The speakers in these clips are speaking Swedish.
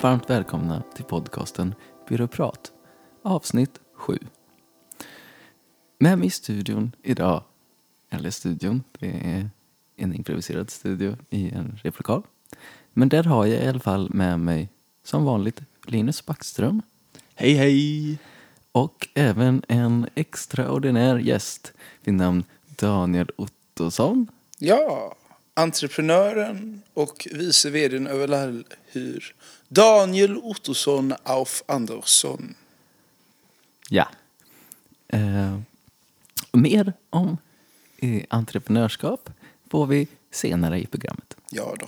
Och varmt välkomna till podcasten Byråprat, avsnitt 7. Med mig i studion idag, eller studion, det är en improviserad studio i en replokal. Men där har jag i alla fall med mig, som vanligt, Linus Backström Hej hej! och även en extraordinär gäst vid namn Daniel Ottosson. Ja, entreprenören och vice vdn över Lallhyr. Daniel Ottosson auf Andersson. Ja. Eh, mer om eh, entreprenörskap får vi senare i programmet. Ja då.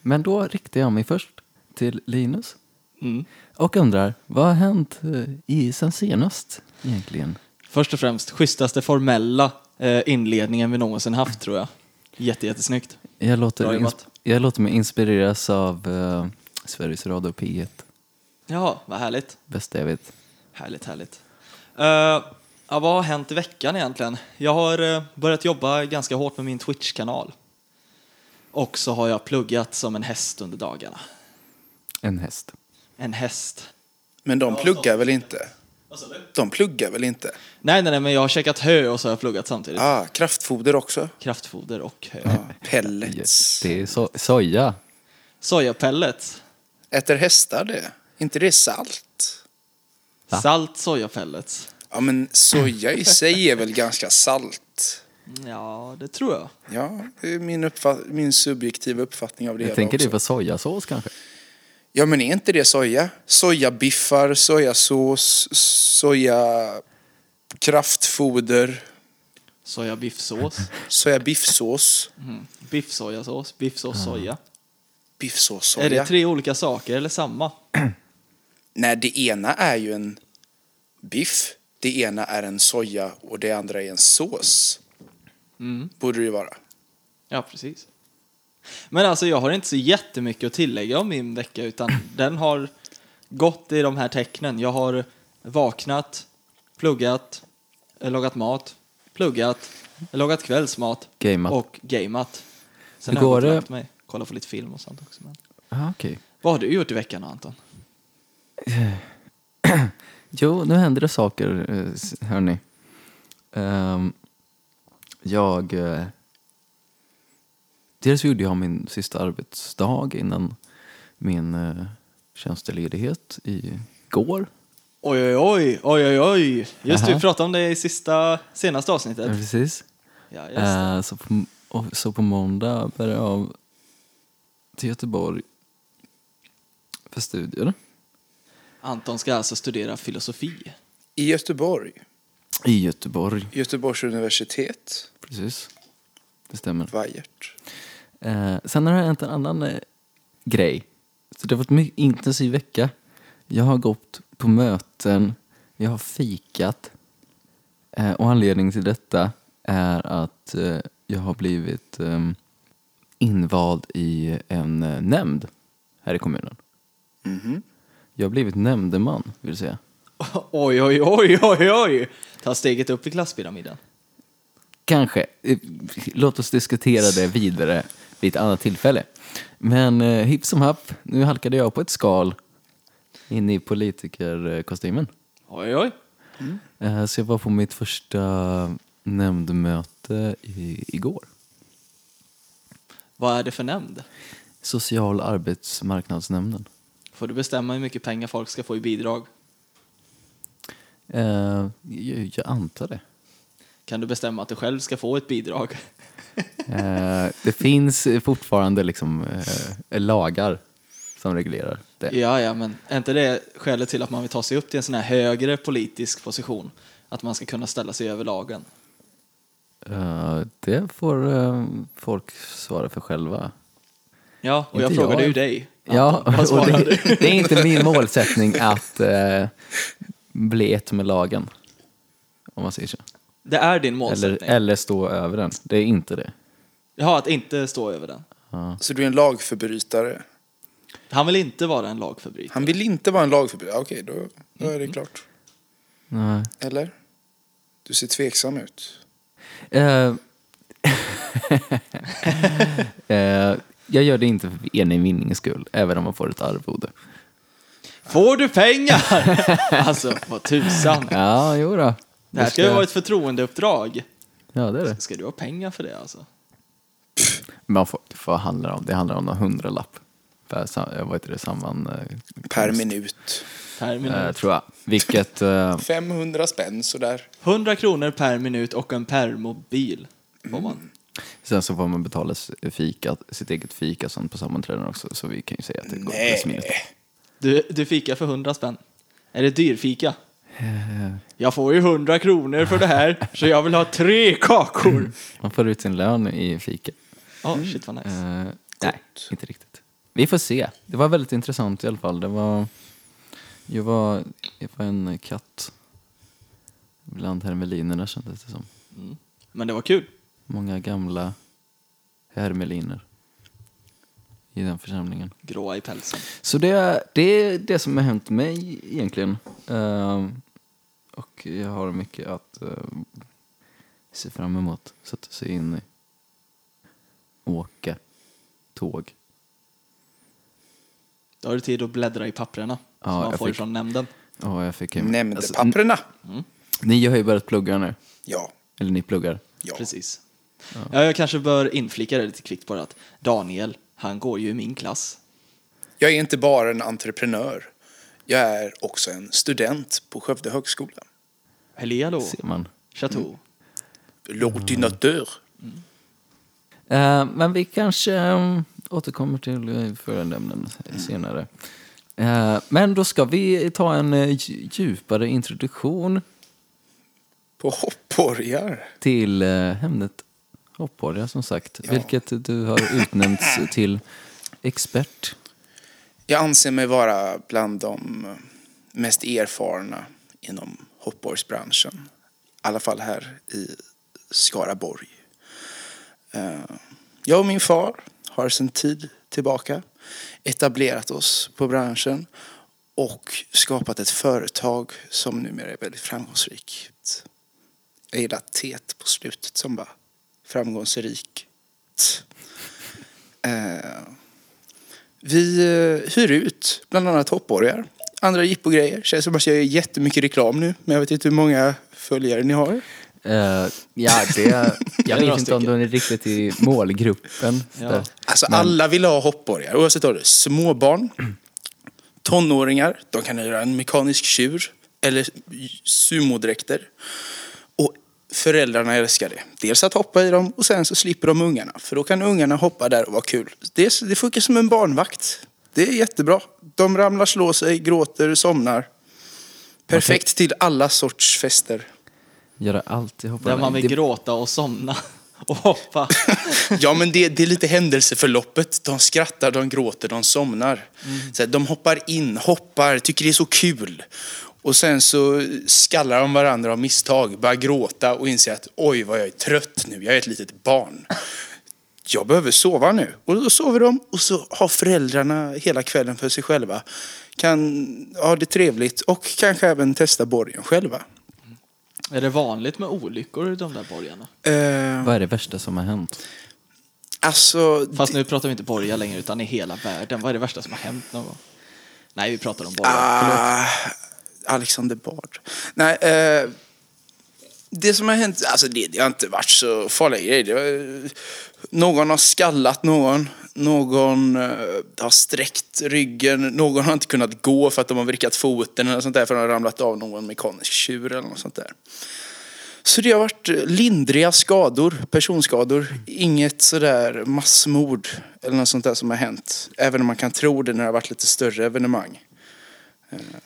Men då riktar jag mig först till Linus Mm. och undrar, vad har hänt eh, i sen senast egentligen? Först och främst, schysstaste formella eh, inledningen vi någonsin haft tror jag. Jätte, jättesnyggt. Jag låter, jag låter mig inspireras av eh, Sveriges Radio P1, Ja, vad härligt. bästa jag vet. Härligt, härligt. Eh, ja, vad har hänt i veckan egentligen? Jag har eh, börjat jobba ganska hårt med min Twitch-kanal. Och så har jag pluggat som en häst under dagarna. En häst. En häst. Men de pluggar väl inte? De pluggar väl inte? Nej, nej, nej, men jag har käkat hö och så har jag pluggat samtidigt. Ah, kraftfoder också? Kraftfoder och hö. Ja, pellets. Det är so soja. Sojapellets. Äter hästar det? inte det salt? Va? Salt sojapellets. Ja, men soja i sig är väl ganska salt? Ja, det tror jag. Ja, det är min, uppfatt- min subjektiva uppfattning av det Jag tänker också. det på sojasås kanske? Ja, men är inte det soja? Sojabiffar, sojasås, soja kraftfoder, Sojabiffsås. sojabiffsås, Mm. Biffsojasås, biffsås soja. Biffsås Är det tre olika saker eller samma? Nej, det ena är ju en biff, det ena är en soja och det andra är en sås. Mm. Borde det ju vara. Ja, precis. Men alltså jag har inte så jättemycket att tillägga om min vecka utan den har gått i de här tecknen. Jag har vaknat, pluggat, lagat mat, pluggat, lagat kvällsmat Gameat. och gameat. Sen Hur har jag går det? mig, kollat på lite film och sånt också. Men... Ah, okej. Vad har du gjort i veckan Anton? Jo, nu händer det saker, eh, hörni. Ehm, jag... eh, dels gjorde jag min sista arbetsdag innan min uh, tjänstledighet igår. Oj, oj, oj, oj, oj. Just det, vi pratade om det i sista, senaste avsnittet. Ja, precis. Ja. Eh, så, på, och, så på måndag bär jag till Göteborg för studier. Anton ska alltså studera filosofi. I Göteborg, I Göteborg, Göteborgs universitet, precis. Det stämmer. vajert. Eh, sen har det hänt en annan eh, grej. Så det har varit en mycket intensiv vecka. Jag har gått på möten, jag har fikat. Eh, och anledningen till detta är att eh, jag har blivit eh, invald i en eh, nämnd här i kommunen. Mhm. Jag har blivit nämndeman, vill säga. Oj, oj, oj, oj, oj. Ta steget upp i klasspyramiden. Kanske. Eh, Låt oss diskutera det vidare vid ett annat tillfälle. Men eh, hipp som happ, nu halkade jag på ett skal in i politikerkostymen. Oj, oj. Eh, så jag var på mitt första nämndmöte i, igår. Vad är det för nämnd? Social arbetsmarknadsnämnden. Får du bestämma hur mycket pengar folk ska få i bidrag? Eh, jag, jag antar det. Kan du bestämma att du själv ska få ett bidrag? Eh, det finns fortfarande liksom eh, lagar som reglerar det. Ja, ja, men är inte det skälet till att man vill ta sig upp till en sån här högre politisk position? Att man ska kunna ställa sig över lagen? Eh, det får eh, folk svara för själva. Ja, och jag Inte frågade jag. ju dig. Ja, och det, det är inte min målsättning att eh, bli ett med lagen. Om man säger så. Det är din Eller, målsättning? eller stå över den. Det är inte det. Jaha, att inte stå över den. Ja. Så du är en lagförbrytare? Han vill inte vara en lagförbrytare. Han vill inte vara en lagförbrytare? Okej, då, då är det klart. Nej. Eller? Du ser tveksam ut. Eh, jag gör det inte för egen vinnings skull, även om man får ett arvode. Får du pengar? alltså, vad tusan. Ja, jo då. Det här ska ju vara ett förtroendeuppdrag. Ja, det är det. Ska du ha pengar för det alltså? Man får, vad handlar det om? Det handlar om någon hundralapp. Per, sam- eh, vad heter det, samman... eh, Per minut. Per minut. eh, tror jag. Vilket... eh, 500 spänn sådär. 100 kronor per minut och en permobil får man. sen så får man betala fika, sitt eget fika sen på sammanträden också, så vi kan ju säga att det går Nej. plus minus. Du, du fikar för 100 spänn. Är det dyrfika? Eh, Jag får ju 100 kronor för det här, så jag vill ha tre kakor. Man får ut sin lön i fika. Ja, shit vad nice. Eh, nej, inte riktigt. Vi får se. Det var väldigt intressant i alla fall. Det var... Jag var, jag var en katt bland hermelinerna kändes det som. Men det var kul. Många gamla hermeliner i den församlingen. Gråa i pälsen. Så det, det är det som har hänt mig egentligen. Ehm, och jag har mycket att ehm, se fram emot. Sätta sig in i. Åka tåg. Då har du tid att bläddra i papperna Ja, som man får fick- från nämnden. Ja, jag fick hem. Nämnde Alltså, n- Ni har ju börjat plugga nu. Ja. Eller ni pluggar. ja. Precis. Ja. jag kanske bör inflika det lite kvickt bara att Daniel, han går ju i min klass. Jag är inte bara en entreprenör. Jag är också en student på Skövde högskola. Hello, Ser man. Chateau. L'ordinateur. Eh, men vi kanske um, återkommer till uh, förämnen senare. Eh, men då ska vi ta en eh, dj- djupare introduktion På hoppborgar. till ämnet hoppborgar som sagt. Ja. Vilket du har utnämnts till expert. Jag anser mig vara bland de mest erfarna inom hoppborgsbranschen. I alla fall här i Skaraborg. Eh, Jag och min far har sedan tid tillbaka etablerat oss på branschen och skapat ett företag som numera är väldigt framgångsrikt. Jag gillar tet på slutet som bara framgångsrikt. Eh, vi eh, hyr ut bland annat hoppborgar, andra jippogrejer. Känns som att jag gör jättemycket reklam nu, men jag vet inte hur många följare ni har. Eh, ja, det, jag vet inte om du är riktigt i målgruppen. Ja. Alltså alla vill ha hoppborgar, oavsett om det är småbarn, tonåringar, de kan hyra en mekanisk tjur eller sumodräkter. Och föräldrarna älskar det. Dels att hoppa i dem och sen så slipper de ungarna. För då kan ungarna hoppa där och vara kul. Det, det funkar som en barnvakt. Det är jättebra. De ramlar, slår sig, gråter, somnar. Perfekt till alla sorts fester. Göra allt i hoppborgar. Där man vill Det- gråta och somna och hoppa. Ja, men det, det är lite händelseförloppet. De skrattar, de gråter, de somnar. Så här, de hoppar in, hoppar, tycker det är så kul. Och sen så skallar de varandra av misstag, börjar gråta och inser att oj vad jag är trött nu, jag är ett litet barn. Jag behöver sova nu. Och då sover de och så har föräldrarna hela kvällen för sig själva. Kan ha det trevligt och kanske även testa borgen själva. Är det vanligt med olyckor i de där borgarna? Eh, Vad är det värsta som har hänt? alltså, Fast nu pratar vi inte borgar längre utan i hela världen. Vad är det värsta som har hänt någon gång? Nej, vi pratar om borgar. Ah, Alexander Bard. Nej, eh, det som har hänt, alltså det, det har inte varit så farliga grejer. Det var, någon har skallat någon, någon uh, har sträckt ryggen, någon har inte kunnat gå för att de har vrickat foten eller sånt där för att de har ramlat av någon mekanisk tjur eller något sånt där. Så det har varit eh, lindriga skador, personskador. Inget sådär massmord eller något sånt där som har hänt. Även om man kan tro det när det har varit lite större evenemang.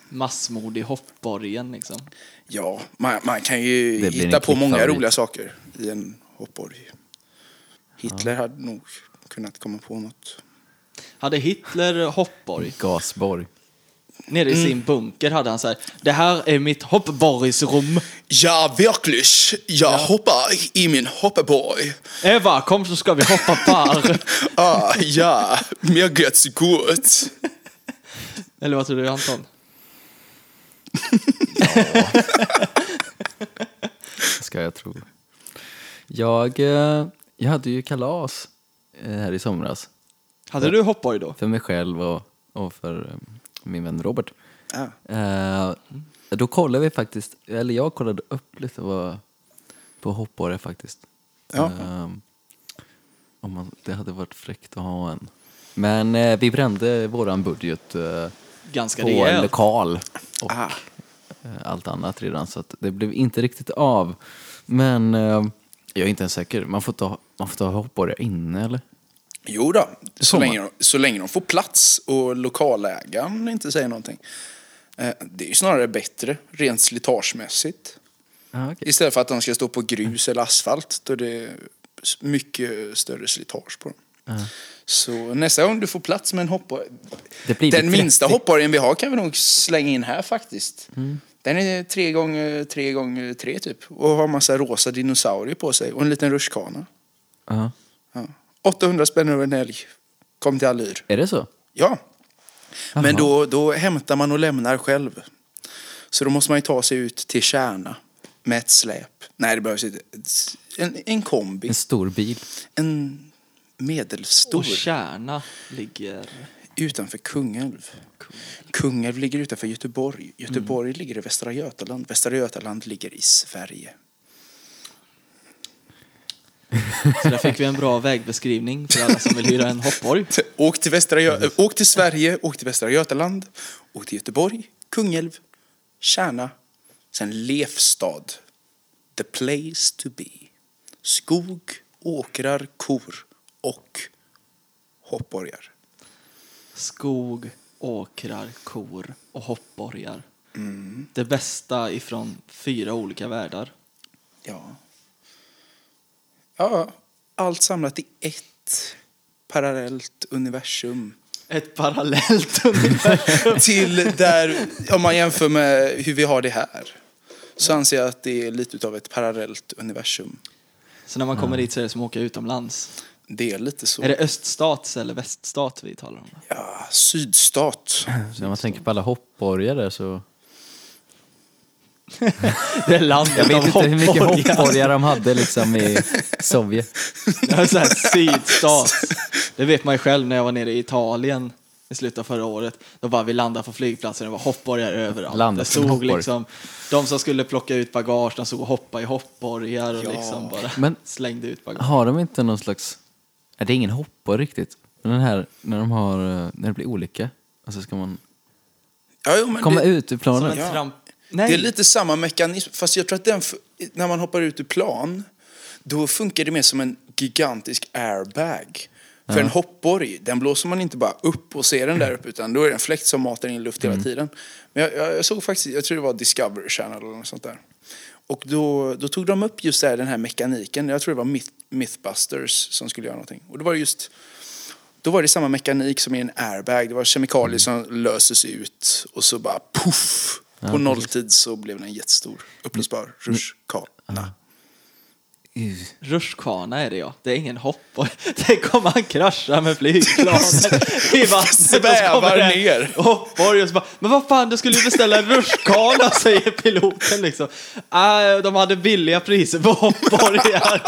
Massmord i hoppborgen liksom. Ja, man, man kan ju hitta på många roliga saker i en hoppborg. Hitler hade nog kunnat komma på något. Hade Hitler hoppborg? Gasborg. Nere i sin bunker hade han så här. Det här är mitt hoppborgsrum. Ja, verkligen. Jag hoppar i min hoppborg. Eva, kom så ska vi hoppa bar. Ah, ja, mir geht's gut. Eller vad tror du Anton? Ska jag tro. Jag, eh, jag hade ju kalas eh, här i somras. Hade du hoppborg då? För mig själv och, och för eh, min vän Robert. Ja. Eh, då kollade vi faktiskt, eller jag kollade upp lite på, på hoppborgar faktiskt. Ja. Eh, om man, det hade varit fräckt att ha en. Men eh, vi brände våran budget Ganska på rejält. lokal och Ah. eh, allt annat redan så det blev inte riktigt av. Men eh, jag är inte ens säker, man får ta, man får ta hoppborgar inne eller? Jo då, så man. länge, de, så länge de får plats och lokalägaren inte säger någonting. Eh, Det är ju snarare bättre, rent slitagemässigt. Ah, okay. Istället för att de ska stå på grus eller asfalt, då det är mycket större slitage på dem. Så nästa gång du får plats med en hoppborg. Den minsta 30. hoppborgen vi har kan vi nog slänga in här faktiskt. Den är tre gånger tre gånger tre typ. Och har massa rosa dinosaurier på sig och en liten rutschkana. Ja. Ja. 800 spänn över en helg. Kom till Allyr. Är det så? Ja. Men Jaha. då, då hämtar man och lämnar själv. Så då måste man ju ta sig ut till Kärna med ett släp. Nej, det behövs inte. En, en kombi. En stor bil. En medelstor. Och Kärna ligger... utanför Kungälv. Kungälv ligger utanför Göteborg. Göteborg ligger i Västra Götaland. Västra Götaland ligger i Sverige. Så där fick vi en bra vägbeskrivning för alla som vill hyra en hoppborg. Åk till, Västra Gö- äh, åk till Sverige, åk till Västra Götaland, åk till Göteborg, Kungälv, Kärna, sen Lefstad. The place to be. Skog, åkrar, kor och hoppborgar. Skog, åkrar, kor och hoppborgar. Det bästa ifrån fyra olika världar. Ja. Ja, allt samlat i ett parallellt universum. Ett parallellt universum. Till där, om man jämför med hur vi har det här, så anser jag att det är lite av ett parallellt universum. Så när man kommer dit så är det som att åka utomlands. Det är lite så. Är det öststats eller väststat vi talar om? Ja, sydstat. Så när man tänker på alla hoppborgar där så... Det är landet Jag vet inte hur mycket hoppborgar. hoppborgar de hade liksom i Sovjet. Det är så här sydstat. Det vet man ju själv när jag var nere i Italien i slutet av förra året. Då bara vi landade på flygplatsen och det var hoppborgar överallt. Landat det som stod hoppborg. liksom, de som skulle plocka ut bagage, de och hoppade i hoppborgar och Ja. liksom bara Men- slängde ut bagage. Har de inte någon slags... Det är ingen hoppborg riktigt. Men den här, när de har... eh, När det blir olycka. Alltså ska man Ja, jo, men komma det, ut ur en Ja. det är lite samma mekanism. Fast jag tror att den, när man hoppar ut ur plan, då funkar det mer som en gigantisk airbag. För en hoppborg, den blåser man inte bara upp och ser den där uppe, utan då är det en fläkt som matar in luft hela tiden. Men jag, jag, jag såg faktiskt, jag tror det var Discovery Channel eller något sånt där. Och då, då tog de upp just den här mekaniken. Jag tror det var Myth, Mythbusters som skulle göra någonting. Och det var just då var det samma mekanik som i en airbag. Det var kemikalier som löses ut och så bara puff. På nolltid så blev den jättestor. Upplösbar rutschkana. Uh, Rutschkana är det ja. Det är ingen hoppborg. Tänk om man kraschar med flygplanet i vattnet. Svävar ner. Hoppborg och så bara, men vad fan du skulle ju beställa en rutschkana säger piloten liksom. Äh, de hade billiga priser på hoppborgar.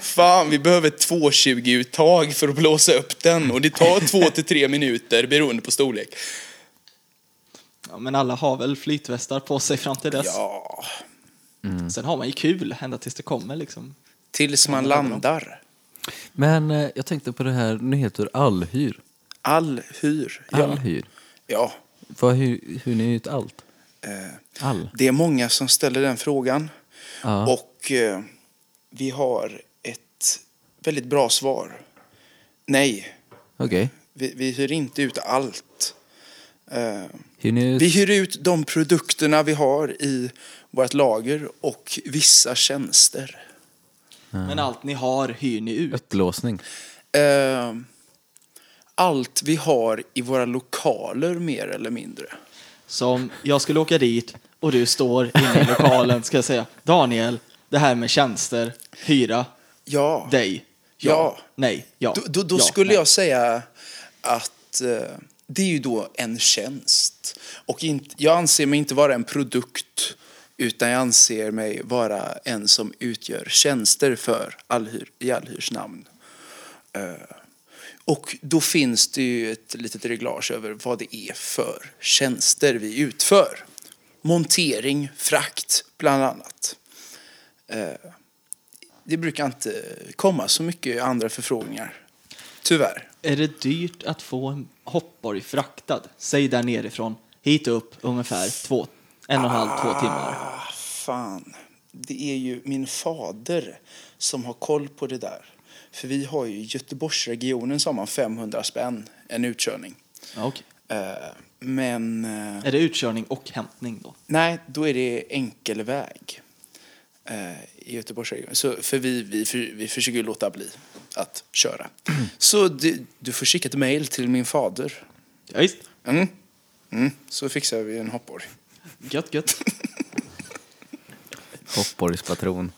Fan, vi behöver 220-uttag för att blåsa upp den. Och det tar två till tre minuter beroende på storlek. Ja, men alla har väl flytvästar på sig fram till dess. Ja, Sen har man ju kul ända tills det kommer liksom. tills man landar. Men eh, jag tänkte på det här, nu heter allhyr. All hyr. Ja. Allhyr. ja. Vad hyr, hyr ni ut allt? Eh, All? Det är många som ställer den frågan. Ja. Och eh, vi har ett väldigt bra svar. Nej, Okej. vi, vi hyr inte ut allt. Eh, Hyr ut? vi hyr ut de produkterna vi har i vårt lager och vissa tjänster. Men allt ni har hyr ni ut. Upplåsning? Eh, allt vi har i våra lokaler mer eller mindre. Som jag skulle åka dit och du står inne i lokalen ska jag säga Daniel, det här med tjänster, hyra, Ja, dig. Ja. Nej. Ja. då, då, då ja, skulle nej. jag säga att eh, det är ju då en tjänst. Och inte, jag anser mig inte vara en produkt utan jag anser mig vara en som utgör tjänster för allhyr, i allhyrs namn. Eh, och då finns det ju ett litet reglage över vad det är för tjänster vi utför. Montering, frakt bland annat. Eh, det brukar inte komma så mycket andra förfrågningar. Tyvärr. Är det dyrt att få en hoppborg fraktad? Säg där nerifrån, hit upp ungefär två, en och en halv, två timmar. Ah, fan. Det är ju min fader som har koll på det där. För vi har ju i Göteborgsregionen som har 500 spänn en utkörning. Ja, okej. Eh, Men eh, Är det utkörning och hämtning då? nej, då är det enkelväg eh, i Göteborgsregionen. Så, för vi, vi, för, vi försöker ju låta bli att köra. Så du, du får skicka ett mejl till min fader. Ja, visst. Mm. Mm. Så fixar vi en hoppborg. Gött, gött. Hoppborgspatron.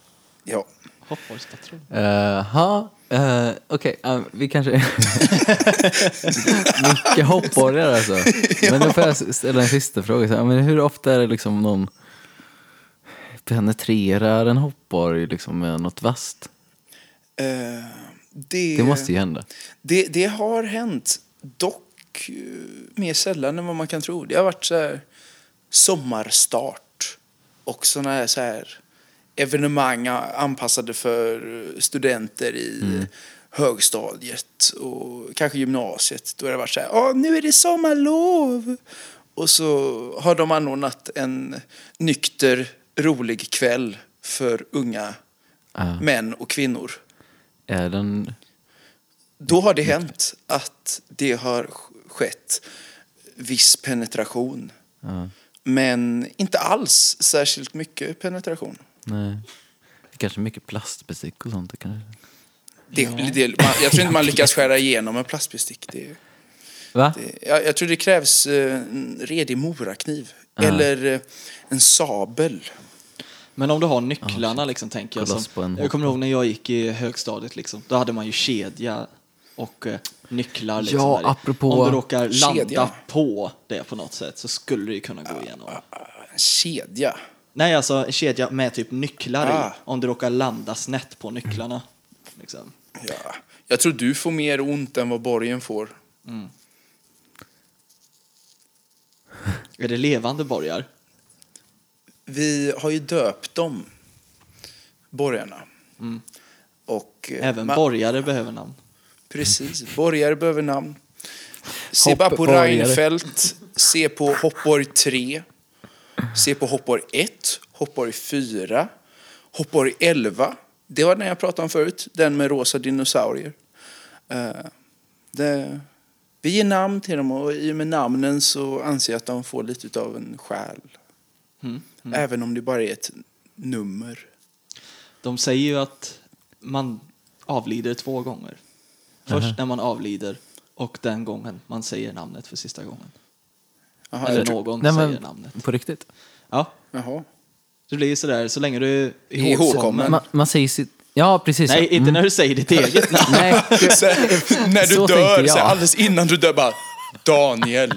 Ja. Hoppborgspatron. Jaha, uh, okej, eh, vi kanske... Mycket hoppborgar alltså. Men då får jag ställa en sista fråga. Så men hur ofta är det liksom någon penetrerar en hoppborg liksom med något vasst? Eh, det, Det måste ju hända. Det, det har hänt, dock eh, mer sällan än vad man kan tro. Det har varit så här sommarstart och såna här, så här evenemang anpassade för studenter i högstadiet och kanske gymnasiet. Då har det varit så här, Åh, nu är det sommarlov! Och så har de anordnat en nykter, rolig kväll för unga Ja. män och kvinnor. Är den... Då har det hänt att det har skett viss penetration. Ja, Men inte alls särskilt mycket penetration. nej. Det är kanske mycket plastbestick och sånt. Det kanske... Det, det, man, jag tror inte man lyckas skära igenom en plastbestick. Det, Va? det, jag, jag tror det krävs eh, en redig morakniv. Eller eh, en sabel. Men om du har nycklarna liksom tänker jag. Som, jag kommer ihåg när jag gick i högstadiet liksom. Då hade man ju kedja och eh, nycklar liksom. Ja, där apropå Om du råkar landa kedja. på det på något sätt så skulle det ju kunna gå igenom. En kedja. Nej, alltså en kedja med typ nycklar Ah. i. Om du råkar landa snett på nycklarna. Liksom. Ja. Jag tror du får mer ont än vad borgen får. Är det levande borgar? Vi har ju döpt dem, borgarna. Och, eh, Även man- borgare behöver namn. Precis. Borgare behöver namn. Se bara på Hoppborgare. Reinfeldt. Se på Hoppborg 3. Se på Hoppborg 1. Hoppborg 4. Hoppborg 11. Det var den jag pratade om förut. Den med rosa dinosaurier. Eh, det, vi ger namn till dem och i och med namnen så anser jag att de får lite av en själ. Mm. Även om det bara är ett nummer. De säger ju att man avlider två gånger. Först när man avlider och den gången man säger namnet för sista gången. Jaha, Eller tror- någon Nej, säger namnet. på riktigt? Ja, Jaha. det blir sådär så länge du är Ihågkommen. Man, man säger sitt... Ja, precis. Nej, ja. inte när du säger ditt eget namn. Nej, Så, när du Så dör, så alldeles innan du dör bara Daniel,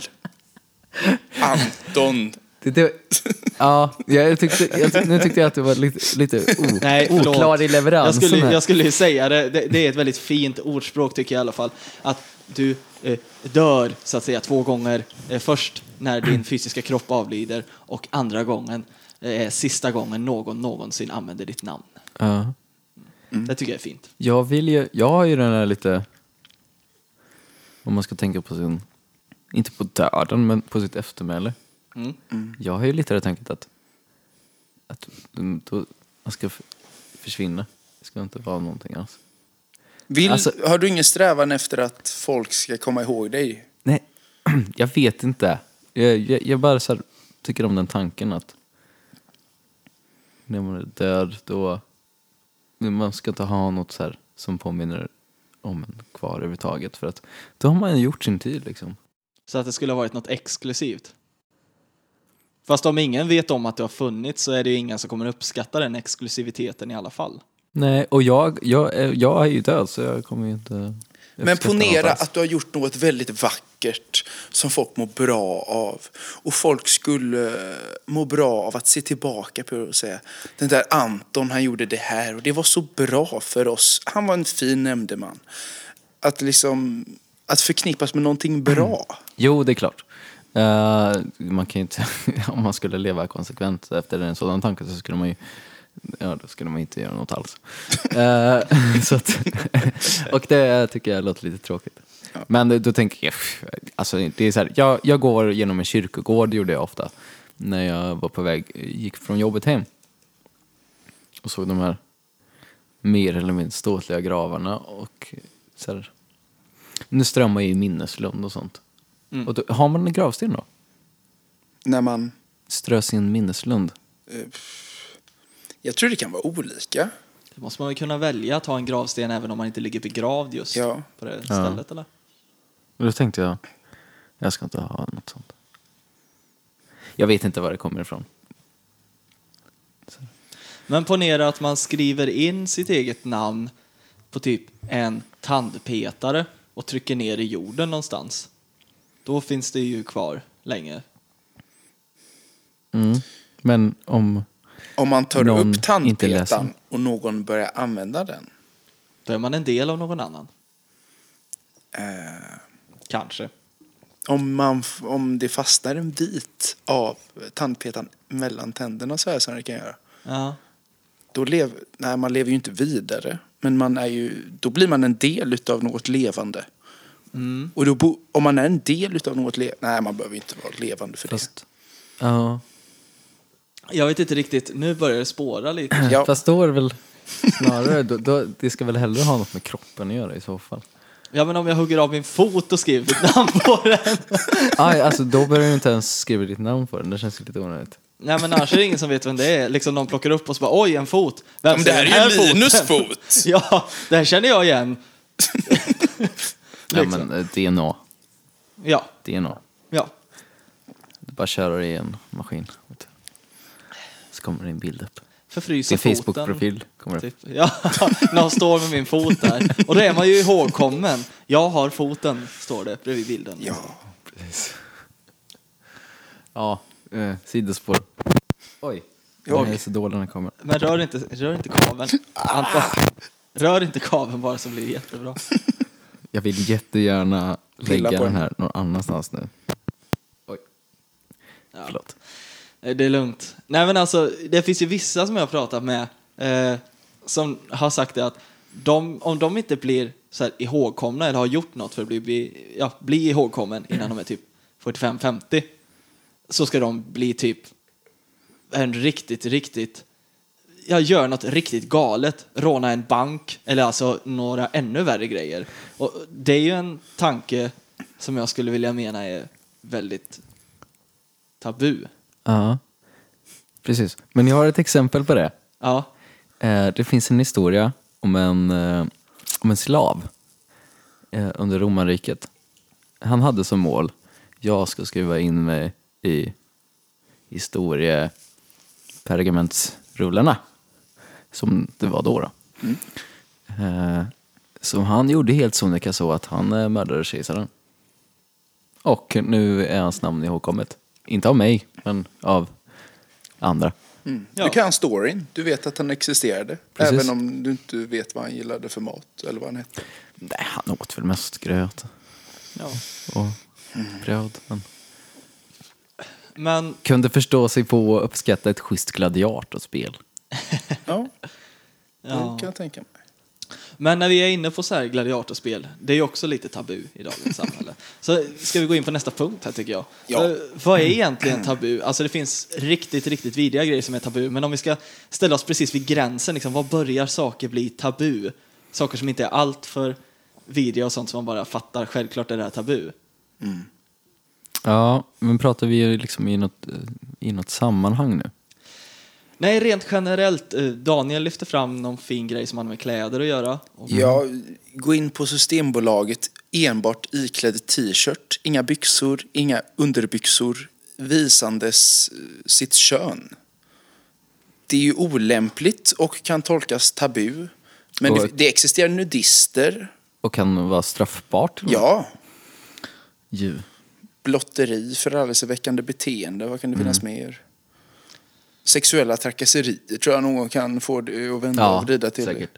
Anton. Det, det, ja, jag tyckte, jag, nu tyckte jag att det var lite, lite o, Nej, oklar i Jag leveransen skulle, här. jag skulle säga det, det, det är ett väldigt fint ordspråk tycker jag i alla fall. Att du eh, dör så att säga två gånger. Eh, först när din fysiska kropp avlider och andra gången eh, sista gången någon någonsin använder ditt namn. Ja. Det tycker jag är fint. Jag vill ju, jag har ju den här lite, om man ska tänka på sin, inte på döden, men på sitt eftermäle. Mm. Jag har ju lite det tänket att, att då, man ska försvinna. Det ska inte vara någonting alls. Vill, Alltså- har du ingen strävan efter att folk ska komma ihåg dig? Nej, jag vet inte. Jag, jag, jag bara så här, tycker om den tanken att när man är död då, man ska inte ha något så här som påminner om en kvar överhuvudtaget. För att då har man gjort sin tid liksom. Så att det skulle ha varit något exklusivt. Fast om ingen vet om att det har funnits så är det ju ingen som kommer uppskatta den exklusiviteten i alla fall. Nej, och jag, jag, är- jag är ju död så jag kommer ju inte Men ponera att du har gjort något väldigt vackert som folk mår bra av. Och folk skulle må bra av att se tillbaka på det och säga den där Anton han gjorde det här och det var så bra för oss. Han var en fin nämndeman. att liksom att förknippas med någonting bra. Jo, det är klart. Eh, man kan inte, om man skulle leva konsekvent efter en sådan tanke så skulle man ju Ja, då skulle man inte göra något alls. Eh, så att, och det tycker jag låter lite tråkigt. Men då, då tänker jag, alltså det är så här, jag, jag går genom en kyrkogård, gjorde jag ofta, när jag var på väg, gick från jobbet hem. Och såg de här mer eller mindre ståtliga gravarna och så här, nu strömmar ju minneslund och sånt. Och då, har man en gravsten då? När man, Strös i en minneslund? jag tror det kan vara olika. Det måste man väl kunna välja att ha en gravsten även om man inte ligger begravd just Ja. på det stället eller? Och då tänkte jag, jag ska inte ha något sånt. Jag vet inte var det kommer ifrån. Men ponera att man skriver in sitt eget namn på typ en tandpetare och trycker ner i jorden någonstans. Då finns det ju kvar länge. Mm. Men om, Om man tar Någon upp inte tandpetaren och någon börjar använda den. Då är man en del av någon annan. Eh, Kanske. om, man, f- om det fastnar en bit av tandpetaren mellan tänderna så här som det kan göra. Ja. Då lev, nej, man lever ju inte vidare. Men man är ju, då blir man en del utav något levande. Mm. Och då bo, om man är en del utav något levande, nej man behöver inte vara levande för fast, ja, Jag vet inte riktigt, nu börjar det spåra lite. det. Ja, fast då är det väl snarare, då, då, det ska väl hellre ha något med kroppen att göra i så fall. Ja men om jag hugger av min fot och skriver mitt namn på den. Aj, alltså då behöver du inte ens skriva ditt namn på den, det känns lite onödigt. Nej men annars är det ingen som vet vem det är. Liksom någon plockar upp och så bara oj en fot. Vem men det här är ju foten? Linus fot. Ja, det här känner jag igen. Ja, Liksom. men eh, DNA, Ja, DNA. ja. Du bara kör det i en maskin. Så kommer det en bild upp. Förfrysa Din. Facebook-profil kommer upp. Typ. Ja, någon står med min fot där. Och då är man ju ihågkommen. Jag har foten, står det bredvid bilden. Ja. Precis. Ja, eh, sidospår. Oj. Ja. Jag är så dålig när den kommer. Men rör inte, rör inte kabeln. Anton, rör inte kabeln bara så blir det jättebra. Jag vill jättegärna Pilla lägga på den här någon annanstans nu. Oj, Ja. förlåt. Det är lugnt. Nej men alltså, det finns ju vissa som jag har pratat med eh, som har sagt det att de, om de inte blir så här ihågkomna eller har gjort något för att bli, bli, ja, bli ihågkommen innan de är typ 45-50 så ska de bli typ en riktigt, riktigt ja, gör något riktigt galet, råna en bank eller alltså några ännu värre grejer. Och det är ju en tanke som jag skulle vilja mena är väldigt tabu. Ja, precis. Men jag har ett exempel på det. Ja. Eh, det finns en historia om en, eh, om en slav eh, under romarriket. Han hade som mål, jag ska skriva in mig i historiepergamentsrullarna, som det var då. då. Eh, så han gjorde helt sonika så att han eh, mördade kejsaren. Och nu är hans namn ihågkommet. Inte av mig, men av andra. Mm. Ja. Du kan storyn. Du vet att han existerade. Precis. Även om du inte vet vad han gillade för mat eller vad han hette. Nej, han åt väl mest gröt ja. och bröd. Men Men kunde förstå sig på att uppskatta ett schysst gladiatorspel. Ja, det Ja. kan jag tänka mig. Men när vi är inne på så här gladiatorspel, det är ju också lite tabu i dagens samhälle. Så ska vi gå in på nästa punkt här tycker jag. Ja. Eh, Vad är egentligen tabu? Alltså det finns riktigt, riktigt vidriga grejer som är tabu, men om vi ska ställa oss precis vid gränsen, liksom, vad börjar saker bli tabu? Saker som inte är allt för vidriga och sånt som man bara fattar, självklart är det här tabu. Ja, men pratar vi liksom i något, eh, i något sammanhang nu? Nej, rent generellt, eh, Daniel lyfter fram någon fin grej som har med kläder att göra. Ja, gå in på Systembolaget enbart iklädd t-shirt, inga byxor, inga underbyxor, visandes eh, sitt kön. Det är ju olämpligt och kan tolkas tabu. Men det, det existerar nudister, Och kan vara straffbart? ja. Ju. Blotteri, förargelseväckande beteende, vad kan det finnas mer? Sexuella trakasserier tror jag någon kan få det att vända och vrida till. säkert.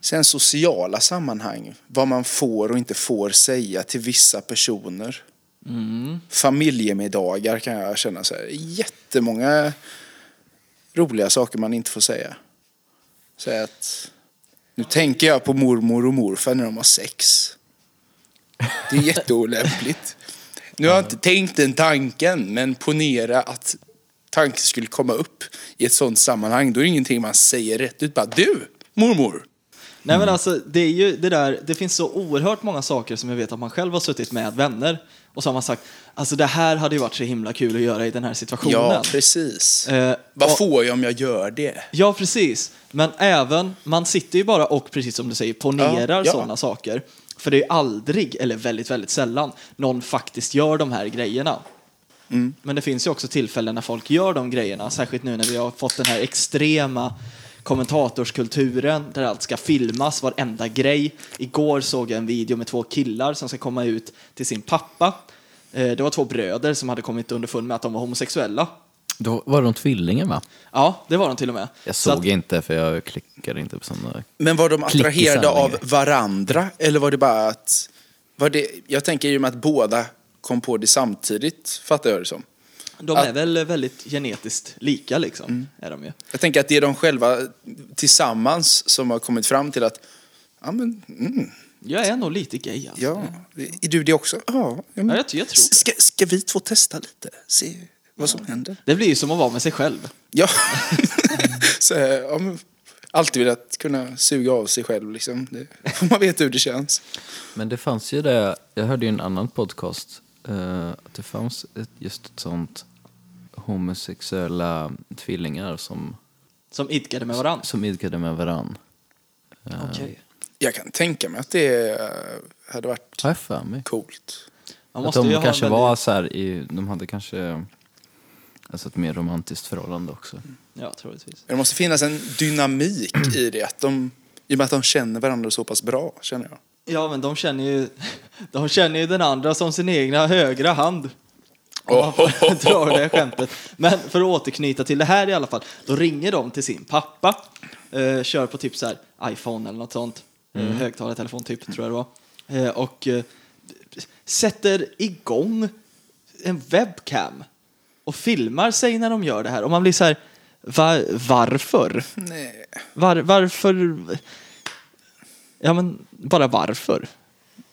Sen sociala sammanhang, vad man får och inte får säga till vissa personer. Familjemiddagar kan jag känna så här, jättemånga roliga saker man inte får säga. Säga att, nu tänker jag på mormor och morfar när de har sex. Det är jätteolämpligt. Nu har jag inte tänkt den tanken, men ponera att tanken skulle komma upp i ett sånt sammanhang. Då är det ingenting man säger rätt ut. Bara du, mormor. Nej men alltså, det är ju det där, det finns så oerhört många saker som jag vet att man själv har suttit med vänner och så har man sagt, alltså det här hade ju varit så himla kul att göra i den här situationen. Ja, precis. Eh, Vad och- får jag om jag gör det? Ja, precis. Men även, man sitter ju bara och precis som du säger ponerar Ja, ja. sådana saker. För det är aldrig, eller väldigt, väldigt sällan, någon faktiskt gör de här grejerna. Mm. Men det finns ju också tillfällen när folk gör de grejerna, särskilt nu när vi har fått den här extrema kommentatorskulturen där allt ska filmas, varenda grej. Igår såg jag en video med två killar som ska komma ut till sin pappa. Eh, Det var två bröder som hade kommit underfund med att de var homosexuella. Då var de tvillingar va? Ja, det var de till och med. Jag Så att- såg inte för jag klickade inte på sådana. Men var de attraherade av varandra? Eller var det bara att... Var det, jag tänker ju med att båda kom på det samtidigt, fattar jag det som. De Att- är väl väldigt genetiskt lika liksom, Mm. är de ju. Jag tänker att det är de själva tillsammans som har kommit fram till att ja, men, mm, Jag är nog lite gay alltså. ja, är du det också? Ja, ja, men, Ja, jag, jag tror ska, ska vi två testa lite? Se vad som händer. Det blir ju som att vara med sig själv. Ja. Så, ja men, alltid velat kunna suga av sig själv liksom. Det, man veta hur det känns. Men det fanns ju det, jag hörde ju en annan podcast, eh, att det fanns ett, just ett sånt homosexuella tvillingar som, Som idkade med varandra. som idkade med varann. Okej. Jag kan tänka mig att det eh, hade varit mig. coolt. Man Att de ha kanske väldigt- var så här, i, de hade kanske alltså ett mer romantiskt förhållande också. Ja, troligtvis. Det måste finnas en dynamik i det. Att de, I och med att de känner varandra så pass bra, känner jag. Ja, men de känner ju, de känner ju den andra som sin egna högra hand. Om man får dra det skämtet. Men för att återknyta till det här i alla fall. Då ringer de till sin pappa. Eh, kör på typ så här iPhone eller något sånt. Mm. Högtalartelefon typ, tror jag det var. Eh, och eh, sätter igång en webcam. Och filmar sig när de gör det här. Och man blir så här, var, varför? Nej. Var, varför? Ja, men bara varför?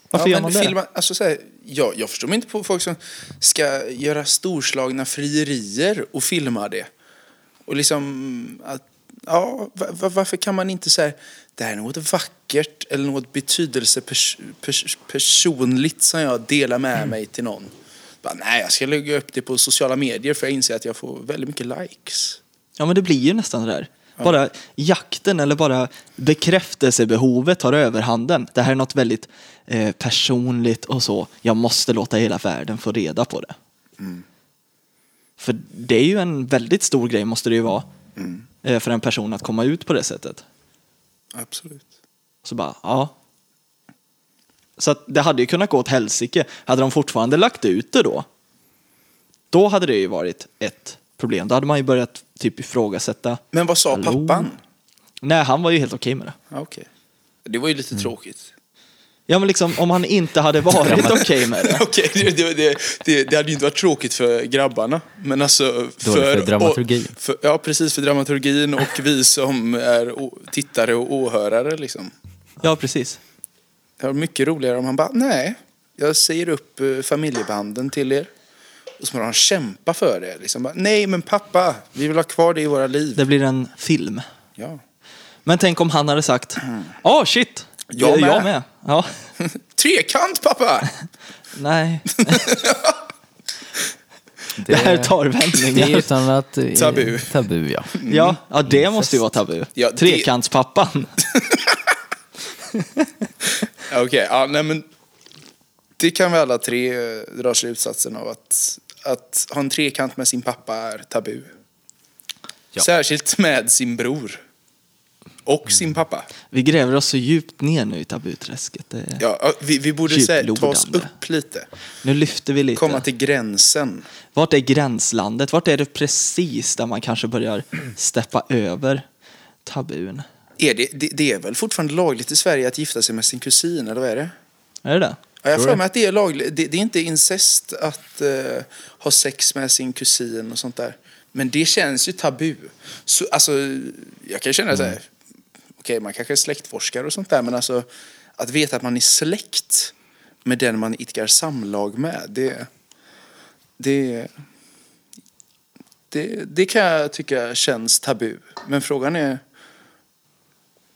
Varför ja, gör man det? filma, alltså, så här, jag, jag förstår mig inte på folk som ska göra storslagna frierier och filma det. Och liksom, att, ja, va- va- varför kan man inte säga det här är något vackert eller något betydelsepersonligt som jag delar med mig till någon. Bara, nej, jag ska lägga upp det på sociala medier för jag inser att jag får väldigt mycket likes. Ja, men det blir ju nästan det där. Bara jakten eller bara bekräftelsebehovet tar överhanden. Det här är något väldigt eh, personligt och så. Jag måste låta hela världen få reda på det. För det är ju en väldigt stor grej, måste det ju vara, eh, för en person att komma ut på det sättet. Absolut. Så bara, ja. Så att det hade ju kunnat gå åt helsike. Hade de fortfarande lagt ut det då, då hade det ju varit ett problem. Då hade man ju börjat typ ifrågasätta. Men vad sa Hallå? pappan? Nej, han var ju helt okej med det. Ja, Okej. Det var ju lite Mm. tråkigt. Ja, men liksom om han inte hade varit okej med det. Okej, det, det, det, det, det hade ju inte varit tråkigt för grabbarna. Men alltså för, för dramaturgin. Och, för, ja, precis för dramaturgin och vi som är tittare och åhörare. Liksom. Ja, precis. Det var mycket roligare om han bara, nej, jag säger upp eh, familjebanden till er. Och så måste han kämpa för det. Liksom. Bara, nej, men pappa, vi vill ha kvar det i våra liv. Det blir en film. Ja. Men tänk om han hade sagt, åh oh, shit, Jag med." jag med. Ja. Trekant, pappa! Nej, det här tar Det är vändningar. utan att... eh, Tabu. Tabu, ja. Ja, ja, det måste ju vara tabu. Ja, det- Trekantspappan. Okej, ja, nej men det kan vi alla tre eh, dra slutsatsen av att, att ha en trekant med sin pappa är tabu. Ja. Särskilt med sin bror. Och sin pappa. Vi gräver oss så djupt ner nu i tabuträsket. Ja, vi, vi borde säga, ta oss upp lite. Nu lyfter vi lite. Komma till gränsen. Vart är gränslandet? Vart är det precis där man kanske börjar steppa över tabun? Är det, det, det är väl fortfarande lagligt i Sverige att gifta sig med sin kusin, eller vad är det? Är det det? Ja, jag mig att det är lagligt. Det, det är inte incest att eh, ha sex med sin kusin och sånt där. Men det känns ju tabu. Så, alltså, jag kan känna så här, okej man kanske är släktforskare och sånt där, men alltså att veta att man är släkt med den man idkar samlag med, det, det, det, det kan jag tycka känns tabu. Men frågan är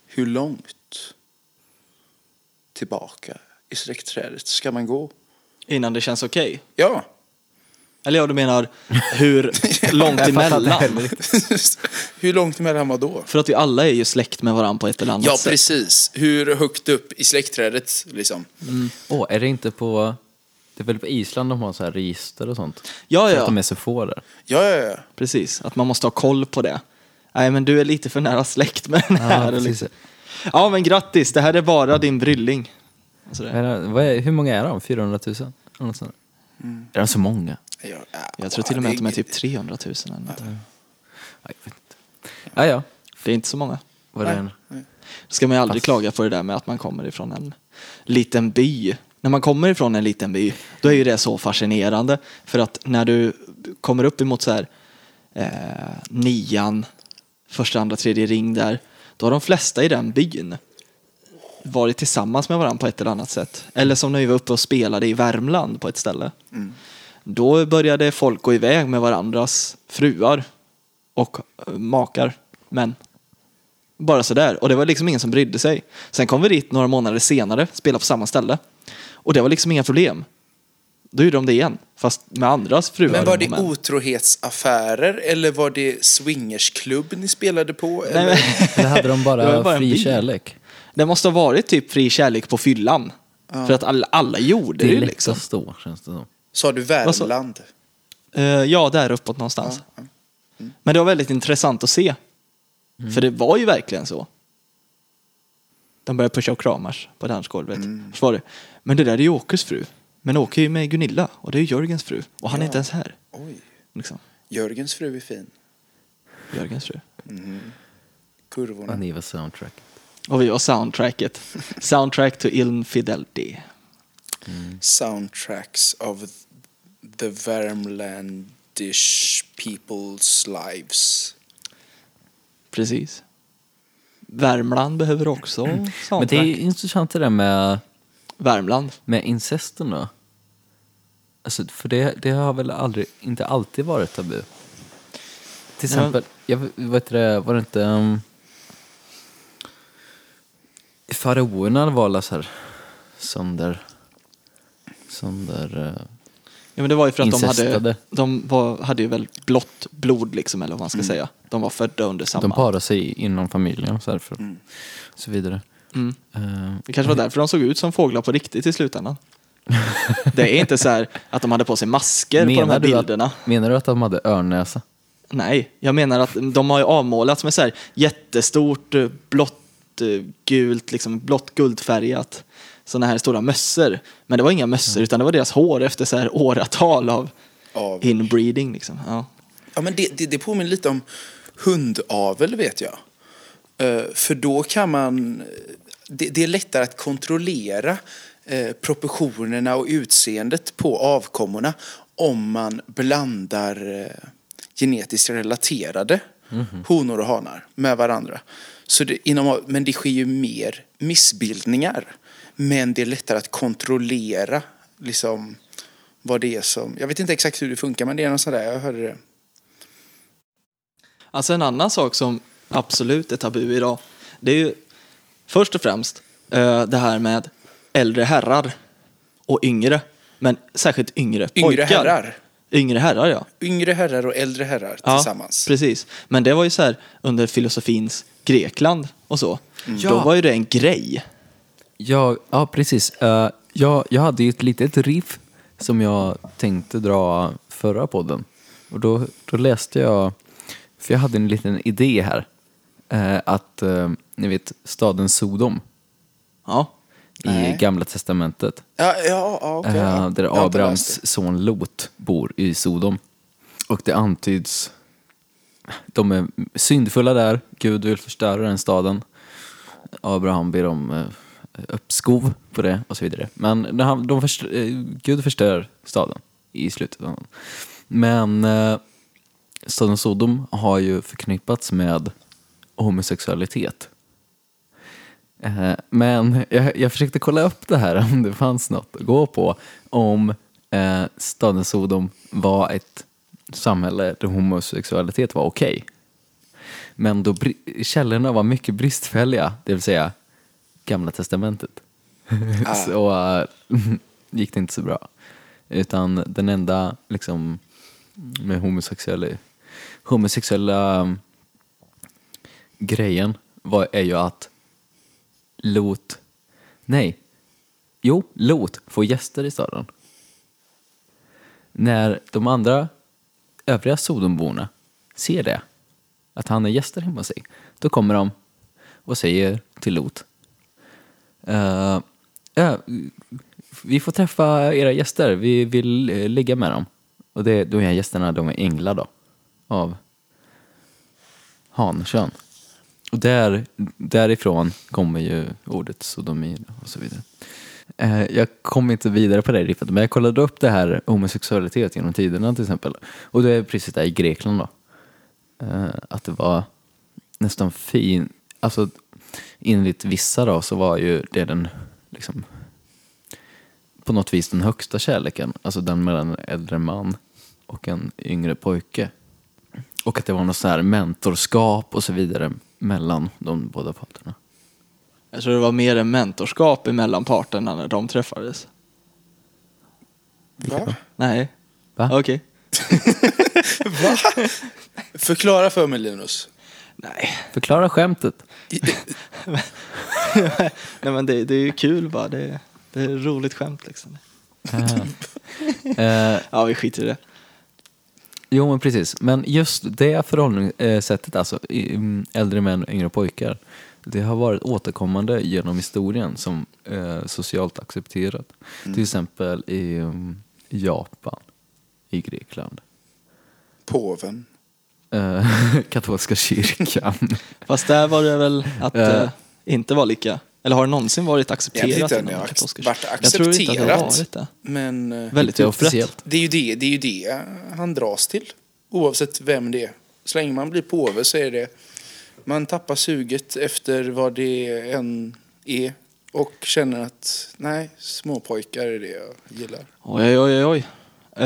hur långt tillbaka i släktträdet ska man gå? Innan det känns okej? Ja. Eller ja, du menar hur långt emellan? Hur långt emellan var då? För att vi alla är ju släkt med varandra på ett eller annat Ja, sätt. precis. Hur högt upp i släktträdet, liksom. Åh, är det inte på... Det är väl på Island de har så här register och sånt? Ja, För ja. att de är så få där. Ja, ja, ja. Precis, att man måste ha koll på det. Nej, men du är lite för nära släkt med den här. precis. liksom. ja men grattis, det här är bara din brylling. Alltså det. Är det, vad är, hur många är de? 400 000? Eller något sånt. Är de så många? ja, ja Jag tror till och med att de är typ 300 000 eller något. Ja, jag vet inte. Ja, ja. Det är inte så många. Vad är det? Då ska man ju aldrig Fast- klaga på det där med att man kommer ifrån en liten by. När man kommer ifrån en liten by, då är ju det så fascinerande. För att när du kommer upp emot så här eh, nian, första, andra, tredje ring där, då har de flesta i den byn varit tillsammans med varandra på ett eller annat sätt. Eller som när vi var uppe och spelade i Värmland på ett ställe. Då började folk gå iväg med varandras fruar och eh, makar, män. Bara sådär. Och det var liksom ingen som brydde sig. Sen kom vi dit några månader senare, spelade på samma ställe. Och det var liksom inga problem. Då gjorde de det igen, fast med andras fruar Men var det män. otrohetsaffärer eller var det swingersklubb ni spelade på? Nej, Eller? men, Eller hade de Det var bara, bara fri kärlek? Det måste ha varit typ fri kärlek på fyllan. För att alla, alla gjorde Det det, är liksom. lättast då, känns det som. Sa du Värmland? Eh, ja, där uppåt någonstans. Ja, Men det var väldigt intressant att se. För det var ju verkligen så. De började pusha och kramas på dansgolvet. Så var det, men det där är ju Åkes fru. Men Åke är ju med Gunilla och det är Jörgens fru. Och han är Ja. inte ens här. Oj. Liksom. Jörgens fru är fin. Jörgens fru. Kurvorna. Och ni var soundtrack. Och vi var soundtracket. Soundtrack to Infidelity. Soundtracks of the Värmlandish people's lives. Precis. Värmland behöver också Men det soundtrack. är intressant det där med, Värmland. med incesten då. Alltså, för det, det har väl aldrig, inte alltid varit tabu. Till Ja. exempel, jag vet det, var det inte... Um, Faraoerna var alla så här sönder... Sönder... Uh, Ja, men det var ju för att de hade, Incestade. de var, hade ju väl blått blod liksom, eller vad man ska säga. De var födda under samma... de parar sig inom familjen och så, här för, så vidare. Mm. Eh, Det kanske var därför de såg ut som fåglar på riktigt i slutändan. det är inte så här att de hade på sig masker på de här menar, bilderna. att, menar du att de hade örnnäsa? Nej, jag menar att de har ju avmålats med så här jättestort eh, blått eh, gult, liksom blått guldfärgat sådana här stora mössor. Men det var inga mössor utan det var deras hår efter så här åratal av Av inbreeding liksom. Ja. Ja, men det, det, det påminner lite om hundavel, vet jag. Eh, för då kan man... Det, det är lättare att kontrollera eh, proportionerna och utseendet på avkommorna om man blandar eh, genetiskt relaterade honor och hanar med varandra. Så det, inom, men det sker ju mer missbildningar. Men det är lättare att kontrollera liksom, vad det är som... Jag vet inte exakt hur det funkar, men det är något sådär. Jag hörde det. Alltså en annan sak som absolut är tabu idag, det är ju först och främst eh, det här med äldre herrar och yngre, men särskilt yngre Yngre pojkar. herrar. Yngre herrar, ja. Yngre herrar och äldre herrar ja tillsammans. Precis. Men det var ju så här under filosofins Grekland och så. Då Ja. var ju det en grej. Ja, ja precis. Eh, jag, jag hade ju ett litet riff som jag tänkte dra förra podden. Och då, då läste jag, för jag hade en liten idé här, eh, att eh, ni vet staden Sodom Ja. I Nej. Gamla Testamentet. Ja, ja, ja okej. eh, ja. där Abrahams son Lot bor i Sodom. Och det antyds, de är syndfulla där, Gud vill förstöra den staden. Abraham ber om eh, uppskov på det och så vidare. Men han, de förstör, eh, Gud förstör staden i slutet. av den. Men staden Sodom har ju förknippats med homosexualitet. Eh, Men jag, jag försökte kolla upp det här om det fanns något att gå på. Om eh, staden Sodom var ett samhälle där homosexualitet var okej. Men då källorna var mycket bristfälliga, det vill säga Gamla Testamentet, så äh, gick det inte så bra. Utan den enda liksom, med homosexuella, homosexuella um, grejen var, är ju att Lot, nej, jo, Lot får gäster i staden. När de andra övriga Sodomborna ser det, att han är gäster hemma hos sig, då kommer de och säger till Lot, Uh, uh, vi får träffa era gäster, vi vill uh, ligga med dem. Och det, de här gästerna, de är änglar då, av hankön. Och där, därifrån kommer ju ordet sodomi och så vidare. Eh, jag kom inte vidare på det riffet, men jag kollade upp det här homosexualitet genom tiderna till exempel. Och det är precis där i Grekland då. Eh, att det var nästan fin, alltså enligt vissa då så var ju det den liksom på något vis den högsta kärleken, alltså den mellan en äldre man och en yngre pojke. Och att det var något sånt här mentorskap och så vidare mellan de båda parterna. Jag tror det var mer en mentorskap emellan parterna när de träffades. Va? Nej. Va? Okej. Va? Förklara för mig Linus. Nej. Förklara skämtet. Nej men det, det är ju kul bara. Det, det är ett roligt skämt liksom. Ja, vi skiter i det. Jo men precis, men just det förhållningssättet, alltså mm, äldre män och yngre pojkar, det har varit återkommande genom historien som eh, socialt accepterat. Till exempel i um, Japan, i Grekland. Påven. Eh, katolska kyrkan. Fast där var det väl att Eh. det inte var lika. Eller har det någonsin varit Jag accepterat har katolska varit kyrkan? Jag tror inte att det har accepterat. varit det. Men eh, Väldigt officiellt. det är, ju det, det är ju det han dras till. Oavsett vem det är. Så länge man blir påve så är det... Man tappar suget efter vad det än är. Och känner att nej, småpojkar är det jag gillar. Oj, oj, oj, oj.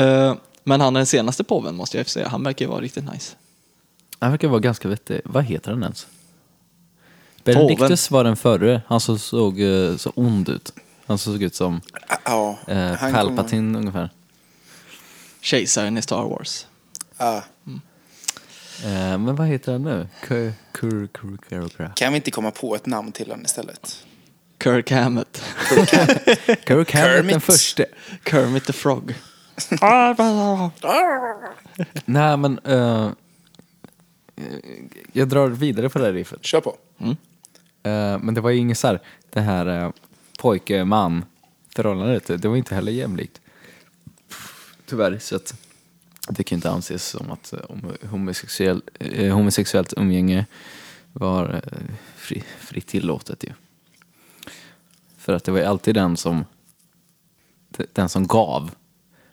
Eh, men han den senaste påven måste jag säga. Han verkar ju vara riktigt nice. Han verkar vara ganska vettig. Vad heter han ens? Benedictus var den förre, han som såg eh, så ond ut. Han som såg ut som Ja, eh, han Palpatine ungefär. Kejsaren i Star Wars. Kommer, ah, Eh, men vad heter han nu? Kur, kur, kur, kur, kur. kan vi inte komma på ett namn till honom istället? Kirk Hammett. Kirk Hammett den Kermit. första. Kermit the Frog. Nej men, eh, jag drar vidare på det här riffet. Kör på. Eh, men det var ju inget så här, det här uh, pojke-man förhållandet, det var inte heller jämlikt. Tyvärr, så att det kan inte anses som att eh, om homosexuell, eh, homosexuellt umgänge var eh, fri, fritt tillåtet ju. För att det var ju alltid den som, den som gav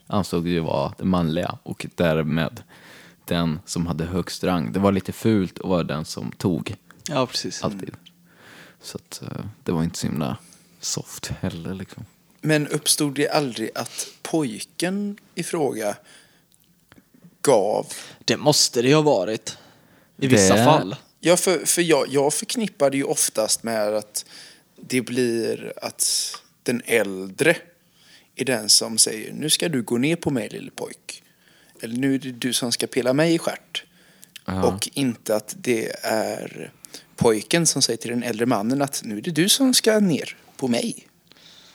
ansåg ju vara det manliga och därmed den som hade högst rang. Det var lite fult att vara den som tog. Ja, precis. Alltid. Så att eh, det var inte så himla soft heller liksom. Men uppstod det aldrig att pojken i fråga gav? Det måste det ju ha varit. I vissa Det- fall. Ja, för, för jag, jag förknippar det ju oftast med att det blir att den äldre är den som säger nu ska du gå ner på mig lille pojk. Eller nu är det du som ska pilla mig i stjärt. Ja. Och inte att det är pojken som säger till den äldre mannen att nu är det du som ska ner på mig.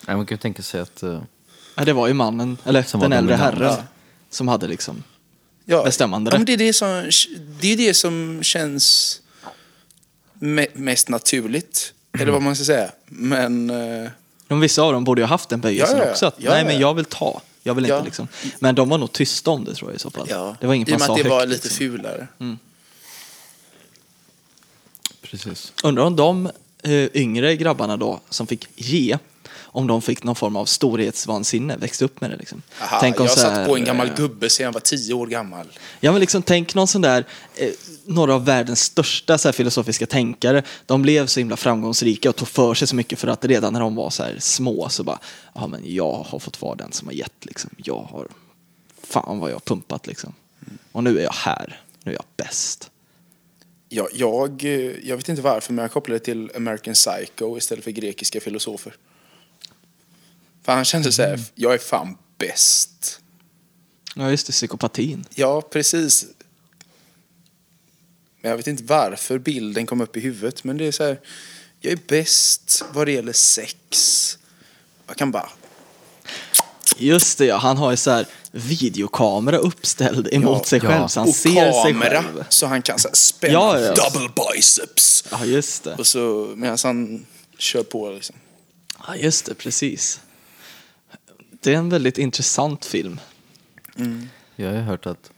Nej, man kan ju tänka sig att eh, Ja, det var ju mannen, eller Som den var äldre dominant. herren, som hade liksom... Ja, Bestämmande ja, men det, är det, som, det är det som känns me, mest naturligt. Eller vad man ska säga. Men... eh, De vissa av dem borde ju ha haft den böjelsen Ja, ja, ja. också. Att, Ja, nej, ja. men jag vill ta. Jag vill inte Ja. liksom. Men de var nog tysta om det tror jag i så fall. ja, Det var inget I och man med sa att det högt. var lite liksom. fulare. Precis. Undrar om de eh, yngre grabbarna då som fick ge om de fick någon form av storhetsvansinne, växte upp med det liksom. Aha, Tänk om jag så satt på en gammal eh, gubbe sedan jag var tio år gammal. Ja men liksom tänk någon sån där, eh, några av världens största så här, filosofiska tänkare, de blev så himla framgångsrika och tog för sig så mycket för att redan när de var så här små så bara, ja men jag har fått vara den som har gett liksom, jag har, fan vad jag har pumpat liksom. Och nu är jag här, nu är jag bäst. Jag, jag, eh, jag vet inte varför, men jag kopplade det till American Psycho istället för grekiska filosofer. För han kände så här, jag är fan bäst. Ja just det, psykopatin. Ja, precis. Men jag vet inte varför bilden kom upp i huvudet, men det är så här, jag är bäst vad det gäller sex. Jag kan bara, Just det ja, han har ju så här videokamera uppställd emot Ja, sig ja. själv så han och ser sig kamera, själv. så han kan så här, spänna Ja, ja. double biceps. Ja just det. Och så medan han kör på liksom. Ja just det, precis. Det är en väldigt intressant film. Jag har ju hört att...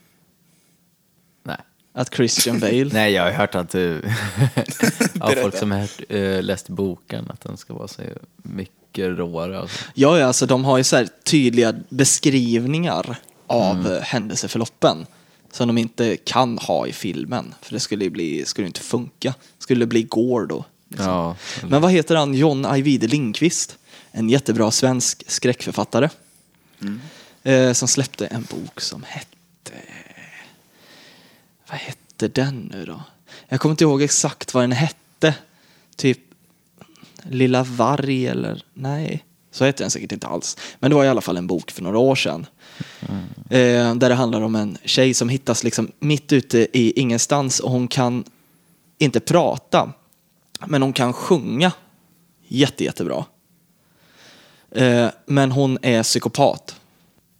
Nej. Att Christian Bale Nej, jag har hört att du... av folk som har hört, eh, läst boken, att den ska vara så mycket råare. Alltså. Ja, ja, alltså de har ju så tydliga beskrivningar av mm. händelseförloppen som de inte kan ha i filmen. För det skulle, bli, skulle inte funka. skulle bli då. liksom. Ja, Men vad heter han? John Ajvide Lindqvist. En jättebra svensk skräckförfattare. Eh, som släppte en bok som hette... Vad hette den nu då? Jag kommer inte ihåg exakt vad den hette. Typ Lilla varg eller nej, så hette den säkert inte alls. Men det var i alla fall en bok för några år sedan. Eh, där det handlar om en tjej som hittas liksom mitt ute i ingenstans och hon kan inte prata. Men hon kan sjunga jätte, jättebra. Eh, men hon är psykopat.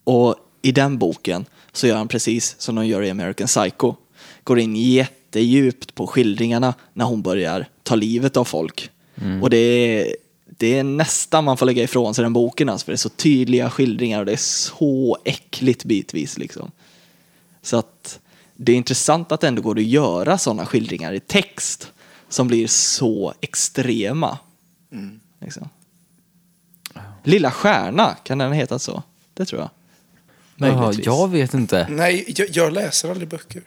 Och i den boken så gör han precis som de gör i American Psycho. Går in jättedjupt på skildringarna när hon börjar ta livet av folk. Och det är, det är nästan man får lägga ifrån sig den boken alltså, för det är så tydliga skildringar och det är så äckligt bitvis liksom. Så att det är intressant att det ändå går att göra sådana skildringar i text som blir så extrema. Liksom. Lilla stjärna, kan den heta så? Det tror jag. Jaha, jag vet inte. Nej, jag, jag läser aldrig böcker.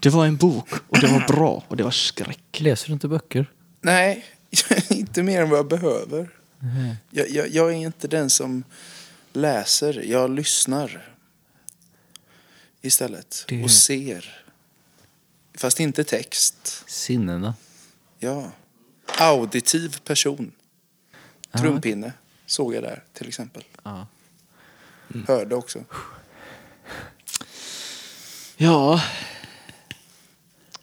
Det var en bok och det var bra och det var skräck. Läser du inte böcker? Nej, inte mer än vad jag behöver. Jag, jag, jag är inte den som läser, jag lyssnar. Istället. Det- Och ser. Fast inte text. Sinnena. Ja. Auditiv person. Trumpinne såg jag där till exempel. Ja. Hörde också. Ja,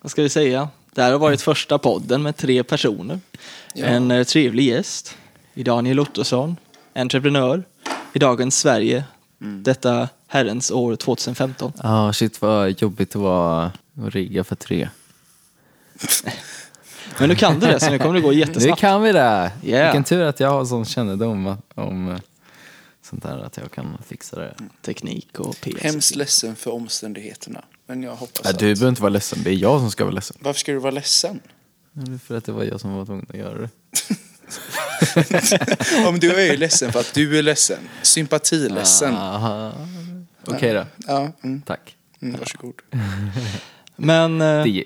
vad ska vi säga? Det här har varit första podden med tre personer. Ja. En eh, trevlig gäst i Daniel Ottosson, entreprenör i dagens Sverige, detta herrens år 2015. Ja, shit vad jobbigt det var att rigga för tre. Men nu kan du det, så nu kommer det gå Nu jättesnabbt. kan vi det! Yeah. Vilken tur att jag har sån kännedom om, om eh, sånt där att jag kan fixa det. Teknik och PS. Hemskt ledsen för omständigheterna. Men jag hoppas Ja, att... du behöver inte vara ledsen, det är jag som ska vara ledsen. Varför ska du vara ledsen? Är För att det var jag som var tvungen att göra det. Ja, men du är ju ledsen för att du är ledsen. Sympatiledsen. Aha. Okej då, Ja, mm, tack. mm, varsågod. Men, eh, Det,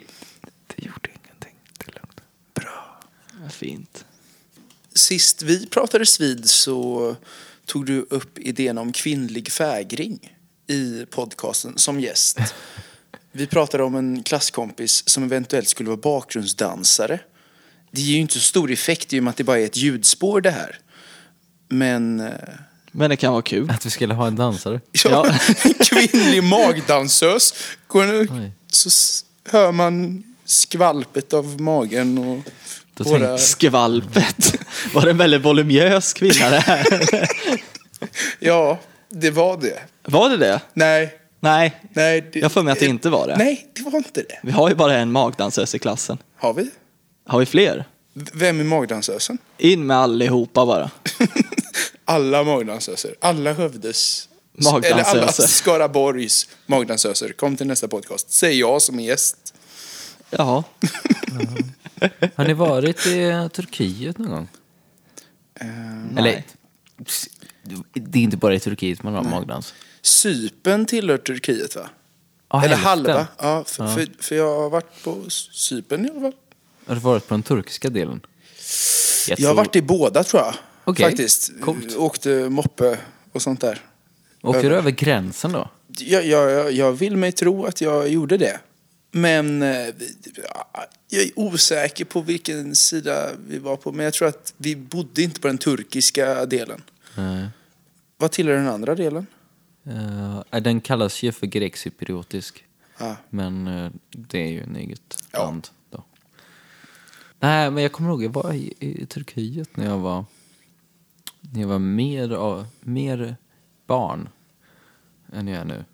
det gjorde ingenting, det är lugnt. Bra. fint. Sist vi pratades vid så tog du upp idén om kvinnlig fägring i podcasten som gäst. Vi pratade om en klasskompis som eventuellt skulle vara bakgrundsdansare. Det ger ju inte så stor effekt i och med att det bara är ett ljudspår det här. Men... eh, Men det kan vara kul. Att vi skulle ha en dansare. Ja, en kvinnlig magdansös. Så hör man skvalpet av magen och Då våra... Skvalpet. Var det en väldigt voluminös kvinna det här? Ja, det var det. Var det det? Nej, Nej, nej. Det, jag för mig att det inte var det. Nej, det var inte det. Vi har ju bara en magdansös i klassen. Har vi? Har vi fler? Vem är magdansösen? In med allihopa bara. Alla magdansöser. Alla Hövdes... Magdansöser. Eller alla Skaraborgs magdansöser. Kom till nästa podcast. Säg jag som är gäst. Ja. Har ni varit i Turkiet någon gång? Eh, Eller, pss, det är inte bara i Turkiet man har magdans. Cypern tillhör Turkiet va? Ja, Eller hälften. halva. Ja, för, För, för jag har varit på Cypern i alla fall. Har du varit på den turkiska delen? Jag har tror- varit i båda tror jag. Okej, Faktiskt. coolt. Åkte moppe och sånt där. Åker du över gränsen då? Jag, jag, jag- jag vill mig tro att jag gjorde det. Men eh, jag är osäker på vilken sida vi var på. Men jag tror att vi bodde inte på den turkiska delen. Nej. Vad tillhör den andra delen? Eh, den kallas ju för grekcypriotisk. Ah. Men eh, det är ju en eget Ja. land då. Nej, men jag kommer ihåg, jag var i, i Turkiet när jag var, när jag var mer, av- mer barn än jag är nu.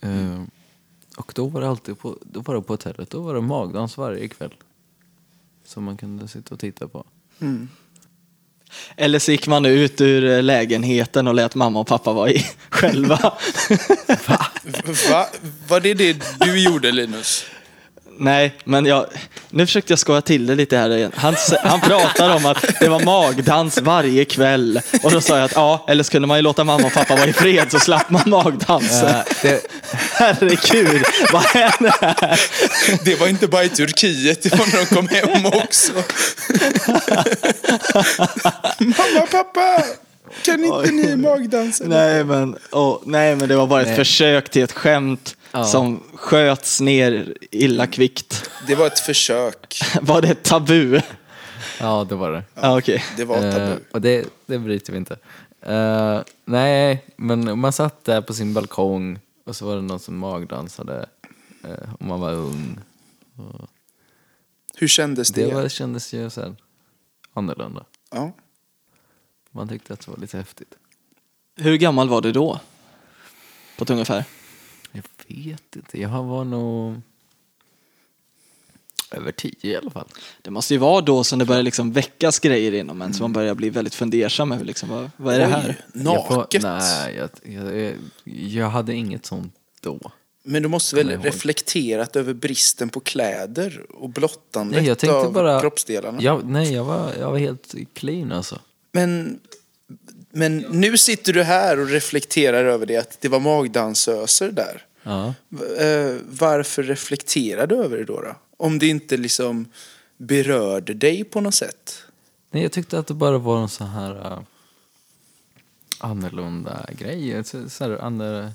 Eh, och då var det alltid på, då var det på hotellet, då var det magdans varje kväll. Som man kunde sitta och titta på. Eller så gick man ut ur eh, lägenheten och lät mamma och pappa vara i själva. Va? Var det det du gjorde Linus? Nej, men jag, nu försökte jag skoja till det lite här igen. Han, han pratar om att det var magdans varje kväll. Och då sa jag att ja, eller skulle man ju låta mamma och pappa vara i fred så slapp man magdans. Eh, det, Herregud, vad händer här? Det var inte bara i Turkiet, det var när de kom hem också. Mamma, pappa! Kan inte ni magdansa? Nej men, åh, nej, men det var bara ett Nej. försök till ett skämt Ja. som sköts ner illa kvickt. Det var ett försök. Var det ett tabu? ja, det var det. Ja, okej. Det var ett Eh, tabu. och det, det bryter vi inte. Eh, nej, men man satt där på sin balkong och så var det någon som magdansade uh, och man var ung. Hur kändes det? Det var, kändes ju så här annorlunda. Ja. Man tyckte att det var lite häftigt. Hur gammal var du då? På ett ungefär? Jag vet inte, jag var nog över tio i alla fall. Det måste ju vara då som det börjar liksom väckas grejer inom en, så man börjar bli väldigt fundersam över liksom, vad, vad är det här? Oj, Jag får- naket. nej, jag, jag, jag hade inget sånt då. Men du måste väl jag reflekterat över bristen på kläder och blottandet Nej, jag tänkte av bara... kroppsdelarna? Jag, nej, jag var, jag var helt clean alltså. Men, men nu sitter du här och reflekterar över det, att det var magdansöser där. Ja. Eh, varför reflekterar du över det då, då? Om det inte liksom berörde dig på något sätt? Nej, jag tyckte att det bara var en så här uh, annorlunda grej. Så, så här, andra,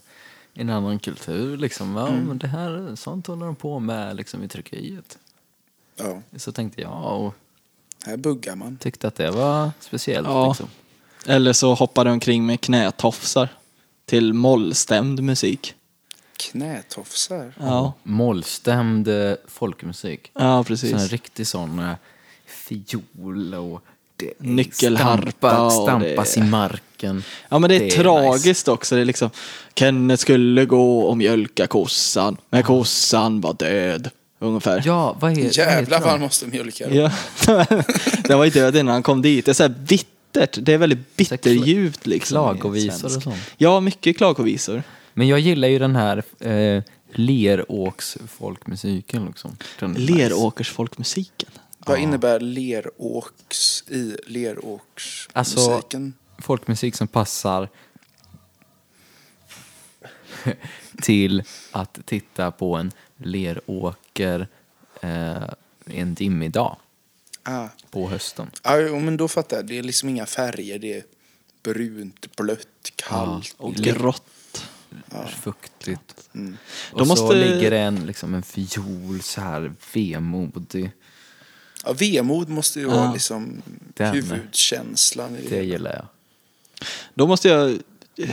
en annan kultur liksom. Ja, men det här, sånt håller de på med liksom i Turkiet. Ja, Så tänkte jag och här buggar man. tyckte att det var speciellt Ja. liksom. Eller så hoppar du omkring med knätofsar till mollstämd musik. Knätofsar. Ja, Mollstämd eh, folkmusik. ja precis. Så en riktig sån uh, fiol och det Nyckelharpa stampa, stampas det- i marken. Ja men det är, Det är tragiskt också. Det är liksom, Kenneth skulle gå och mjölka kossan, men kossan var död. Ungefär. Ja, vad är Jävlar vad han måste mjölka. Ja. det var ju död innan han kom dit. Det är så här bittert. Det är väldigt bitterljuvt liksom. Klagovisor och sånt. Ja, mycket klagovisor. Men jag gillar ju den här eh, Leråks folkmusiken liksom. Leråkers folkmusiken. Vad innebär leråks i leråksmusiken? Alltså, folkmusik som passar till att titta på en leråker eh, en dimmig dag ah. på hösten. Ja, men då fattar jag. Det är liksom inga färger. Det är brunt, blött, kallt. Och Lite grått. Fuktigt. Mm. Och Då så måste- ligger det en, liksom en fiol så här vemodig. Ja, vemod måste ju vara liksom Den. huvudkänslan. I Det det. gillar jag. Då måste jag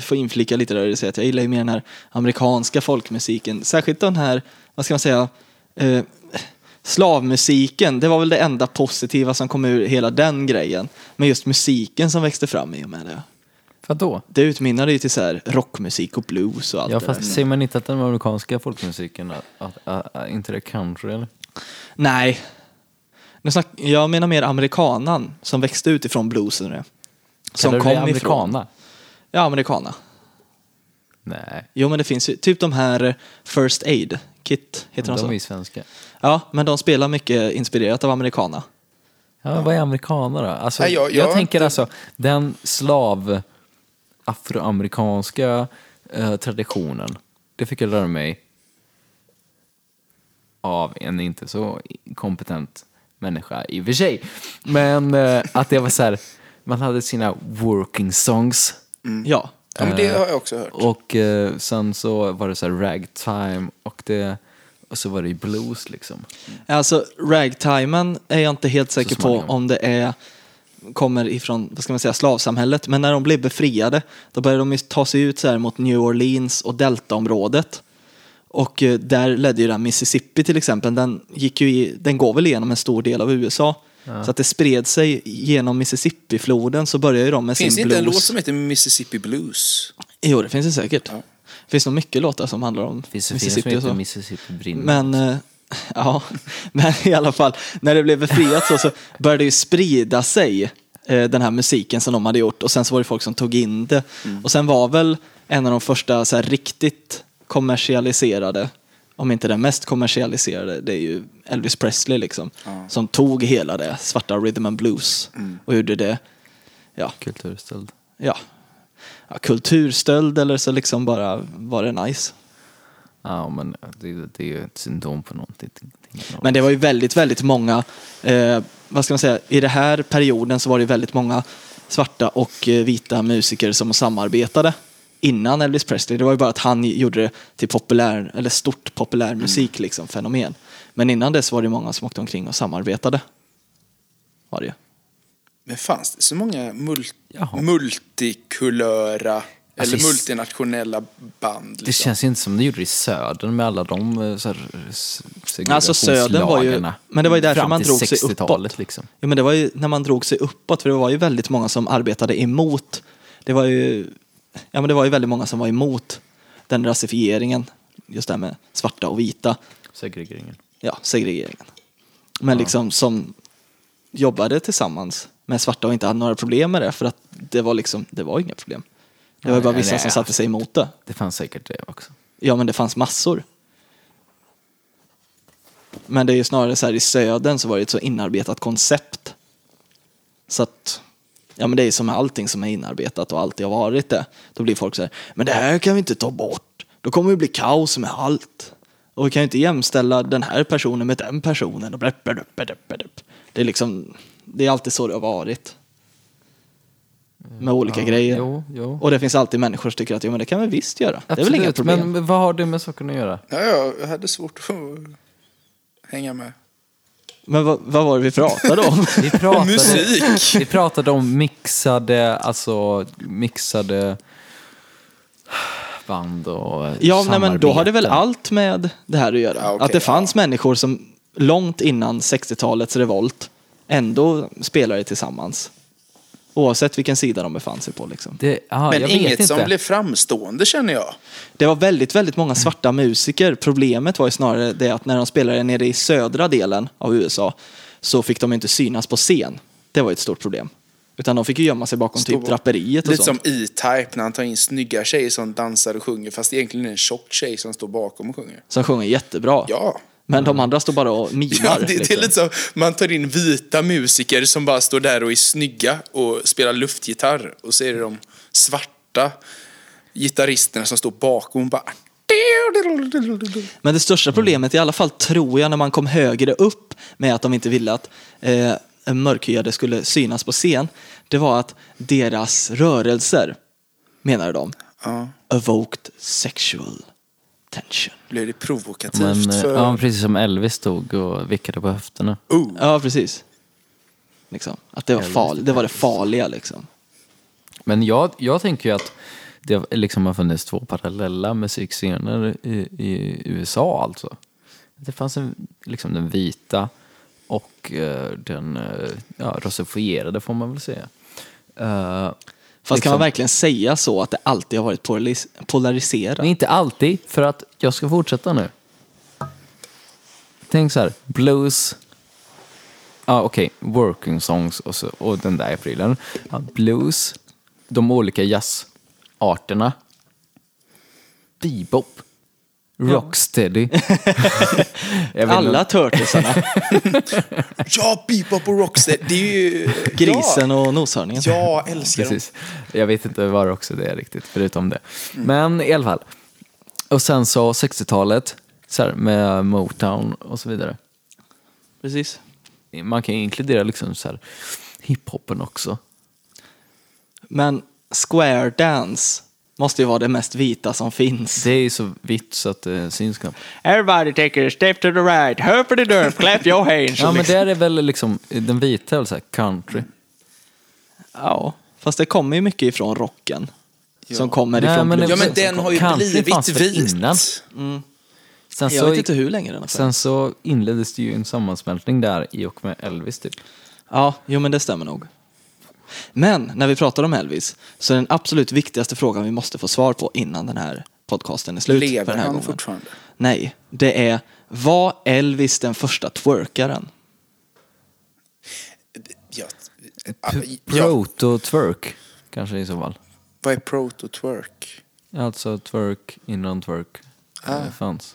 få inflika lite där och säga att jag gillar ju mer den här amerikanska folkmusiken. Särskilt den här, vad ska man säga, eh, slavmusiken. Det var väl det enda positiva som kom ur hela den grejen. Men just musiken som växte fram i och med det. Vadå? Det utmynnade ju till så här rockmusik och blues och allt Ja, det fast där. ser man inte att den amerikanska folkmusiken, att, att, att, att, inte det är country eller? Nej. Jag menar mer amerikanan som växte ut ifrån bluesen. det. Som Kallar du kom det ifrån. americana? Ja, amerikana. Nej. Jo, men det finns ju typ de här First Aid Kit, heter de, De så? är ju svenska. Ja, men de spelar mycket inspirerat av americana. Ja, vad är amerikaner då? Alltså, Nej, jag- jag, jag tänker inte- alltså, den slav afroamerikanska eh, traditionen, det fick jag lära mig av en inte så kompetent människa i och för sig. Men eh, att det var så här, man hade sina working songs Ja, Ja, men det har jag också hört. och eh, sen så var det så här ragtime och, det, och så var det ju blues liksom. Alltså ragtimen är jag inte helt säker på småningom. om det är kommer ifrån, vad ska man säga, slavsamhället. Men när de blev befriade, då började de ju ta sig ut så här mot New Orleans och Deltaområdet. Och eh, där ledde ju den Mississippi till exempel, den, gick ju i, den går väl igenom en stor del av USA. Så att det spred sig genom Mississippi-floden så började de med Finns det sin inte blues. en låt som heter Mississippi Blues? Jo, det finns det säkert. Ja. Det finns nog mycket låtar som handlar om Det finns som Mississippi och så. heter Mississippi brinner. Men, eh, ja, men i alla fall, när det blev befriat så, så började det ju sprida sig, eh, den här musiken som de hade gjort. Och sen så var det folk som tog in det. Och sen var väl en av de första så här, riktigt kommersialiserade, om inte den mest kommersialiserade, det är ju Elvis Presley liksom. Som tog hela det, svarta rhythm and blues, och gjorde det, ja, Kulturstöld. ja, ja, kulturstöld eller så liksom bara var det nice. Ja, men det, det är ju ett symptom på någonting. Men det var ju väldigt, väldigt många, eh, vad ska man säga, i den här perioden så var det väldigt många svarta och eh, vita musiker som samarbetade innan Elvis Presley. Det var ju bara att han gjorde det till populär, eller stort populärmusik liksom, fenomen. Men innan dess var det många som åkte omkring och samarbetade. Var det ju. Men fanns det så många mul Jaha. multikulöra Alltså, eller i- multinationella band? Liksom? Det känns ju inte som det gjorde i södern med alla de eh, så här, Alltså, södern var ju- men det var ju därför man drog sig 60-talet uppåt. liksom. Ja, men det var ju när man drog sig uppåt, för det var ju väldigt många som arbetade emot. Det var ju, ja, men det var ju väldigt många som var emot den rasifieringen, just det här med svarta och vita, Segregeringen. ja, segregeringen. Men liksom som jobbade tillsammans med svarta och inte hade några problem med det, för att det var liksom, det var inga problem. Det var ju Nej, bara vissa nej, som satte sig emot det. Det fanns säkert det också. Ja, men det fanns massor. Men det är ju snarare så här i södern så var det ett så inarbetat koncept. Så att, ja men det är som allting som är inarbetat och alltid har varit det. Då blir folk så här, men det här kan vi inte ta bort. Då kommer det bli kaos med allt. Och vi kan ju inte jämställa den här personen med den personen. Och. Det är liksom, det är alltid så det har varit. Med olika Ja, grejer. Jo, jo. Och det finns alltid människor som tycker att jo, men det kan vi visst göra. det är väl Absolut, inga problem. Men vad har det med saken att göra? Ja, ja, jag hade svårt att hänga med. Men vad, vad var det vi pratade om? Vi pratade, Musik! vi pratade om mixade, alltså mixade band och ja, nej, men då har det väl allt med det här att göra. Ja, okej, att det fanns ja. människor som långt innan 60-talets revolt ändå spelade tillsammans. Oavsett vilken sida de befann sig på. Liksom. Det, aha, Men jag vet inget inte. som blev framstående känner jag. Det var väldigt, väldigt många svarta musiker. Problemet var ju snarare det att när de spelade nere i södra delen av USA så fick de inte synas på scen. Det var ett stort problem. Utan de fick ju gömma sig bakom Stå- typ draperiet och Lite sånt. som E-Type när han tar in snygga tjejer som dansar och sjunger fast det egentligen är en tjock tjej som står bakom och sjunger. Som sjunger jättebra. Ja. Men de andra står bara och mimar. Ja, det, det är liksom. lite så, man tar in vita musiker som bara står där och är snygga och spelar luftgitarr. Och så är det de svarta gitarristerna som står bakom och bara... Men det största problemet, i alla fall tror jag, när man kom högre upp med att de inte ville att eh, mörkhyade skulle synas på scen, det var att deras rörelser, menade de, Ja, evoked sexual tension. blev det provokativt Men, eh, för... ja, precis som Elvis stod och vickade på höfterna. Oh. Ja, precis. Liksom. Att det var, farligt, det var det farliga liksom. Men jag, jag tänker ju att det liksom har funnits två parallella musikscener i, i USA alltså. Det fanns en, liksom den vita och eh, den eh, ja, rasifierade får man väl säga. Eh, Fast kan liksom- man verkligen säga så att det alltid har varit polaris- polariserat? Men inte alltid, för att jag ska fortsätta nu. Tänk så här, blues, ja okej, working songs och, så, och den där prylen. Ja, blues, de olika jazzarterna, bebop, Rocksteady. Alla. Turtlesarna. Ja, Bebop och Rocksteady. Det är ju... Grisen och noshörningen. Ja, älskar dem. Precis. Jag vet inte vad Rocksteady är riktigt, förutom det. Men i alla fall. Och sen så 60-talet, så här, med Motown och så vidare. Precis. Man kan ju inkludera liksom så här hiphopen också. Men Square Dance måste ju vara det mest vita som finns. Det är ju så vitt så att det syns knappt. Everybody take a step to the right, hoppity derp, clap your hands. Ja men liksom. där är väl liksom, den vita är väl så här country. ja, fast det kommer ju mycket ifrån rocken. Som kommer Nej, ifrån men det- Ja, men den har ju Country blivit vit. innan? Sen Jag så, vet inte hur länge den har sen så inleddes det ju en sammansmältning där i och med Elvis typ. Ja, jo men det stämmer nog. Men när vi pratar om Elvis så är den absolut viktigaste frågan vi måste få svar på innan den här podcasten är slut. för Lever den här han gången. fortfarande? Nej, det är var Elvis den första twerkaren? Ja. P- ja. Proto-twerk kanske i så fall. Vad är proto-twerk? Alltså twerk innan twerk Ah. eh, fanns.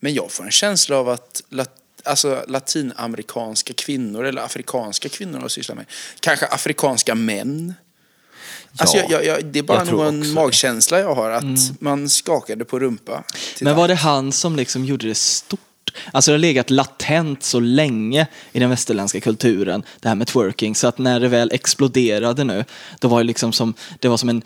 Men jag får en känsla av att lat, alltså, latinamerikanska kvinnor eller afrikanska kvinnor har sysslat med. Kanske afrikanska män. Alltså, Ja, jag, jag, det är bara jag någon magkänsla jag har att man skakade på rumpa. Men var det han som liksom gjorde det stort? Alltså det har legat latent så länge i den västerländska kulturen, det här med twerking, så att när det väl exploderade nu, då var det liksom som, det var som en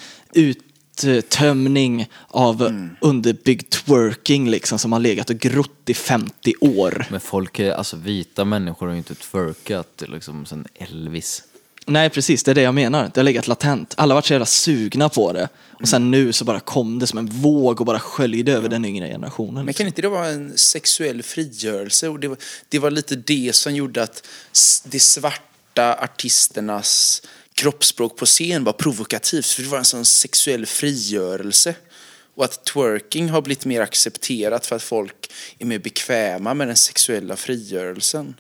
uttömning av Mm. underbyggd twerking liksom, som har legat och grott i 50 år. Men folk, är, alltså vita människor har ju inte twerkat liksom sen Elvis. Nej, precis, det är det jag menar. Det har legat latent. Alla har varit så jävla sugna på det. Och sen nu så bara kom det som en våg och bara sköljde över den yngre generationen. Men liksom. kan inte det vara en sexuell frigörelse? Och det, var, det var lite det som gjorde att de svarta artisternas kroppsspråk på scen var provokativt. För det var en sån sexuell frigörelse. Och att twerking har blivit mer accepterat för att folk är mer bekväma med den sexuella frigörelsen.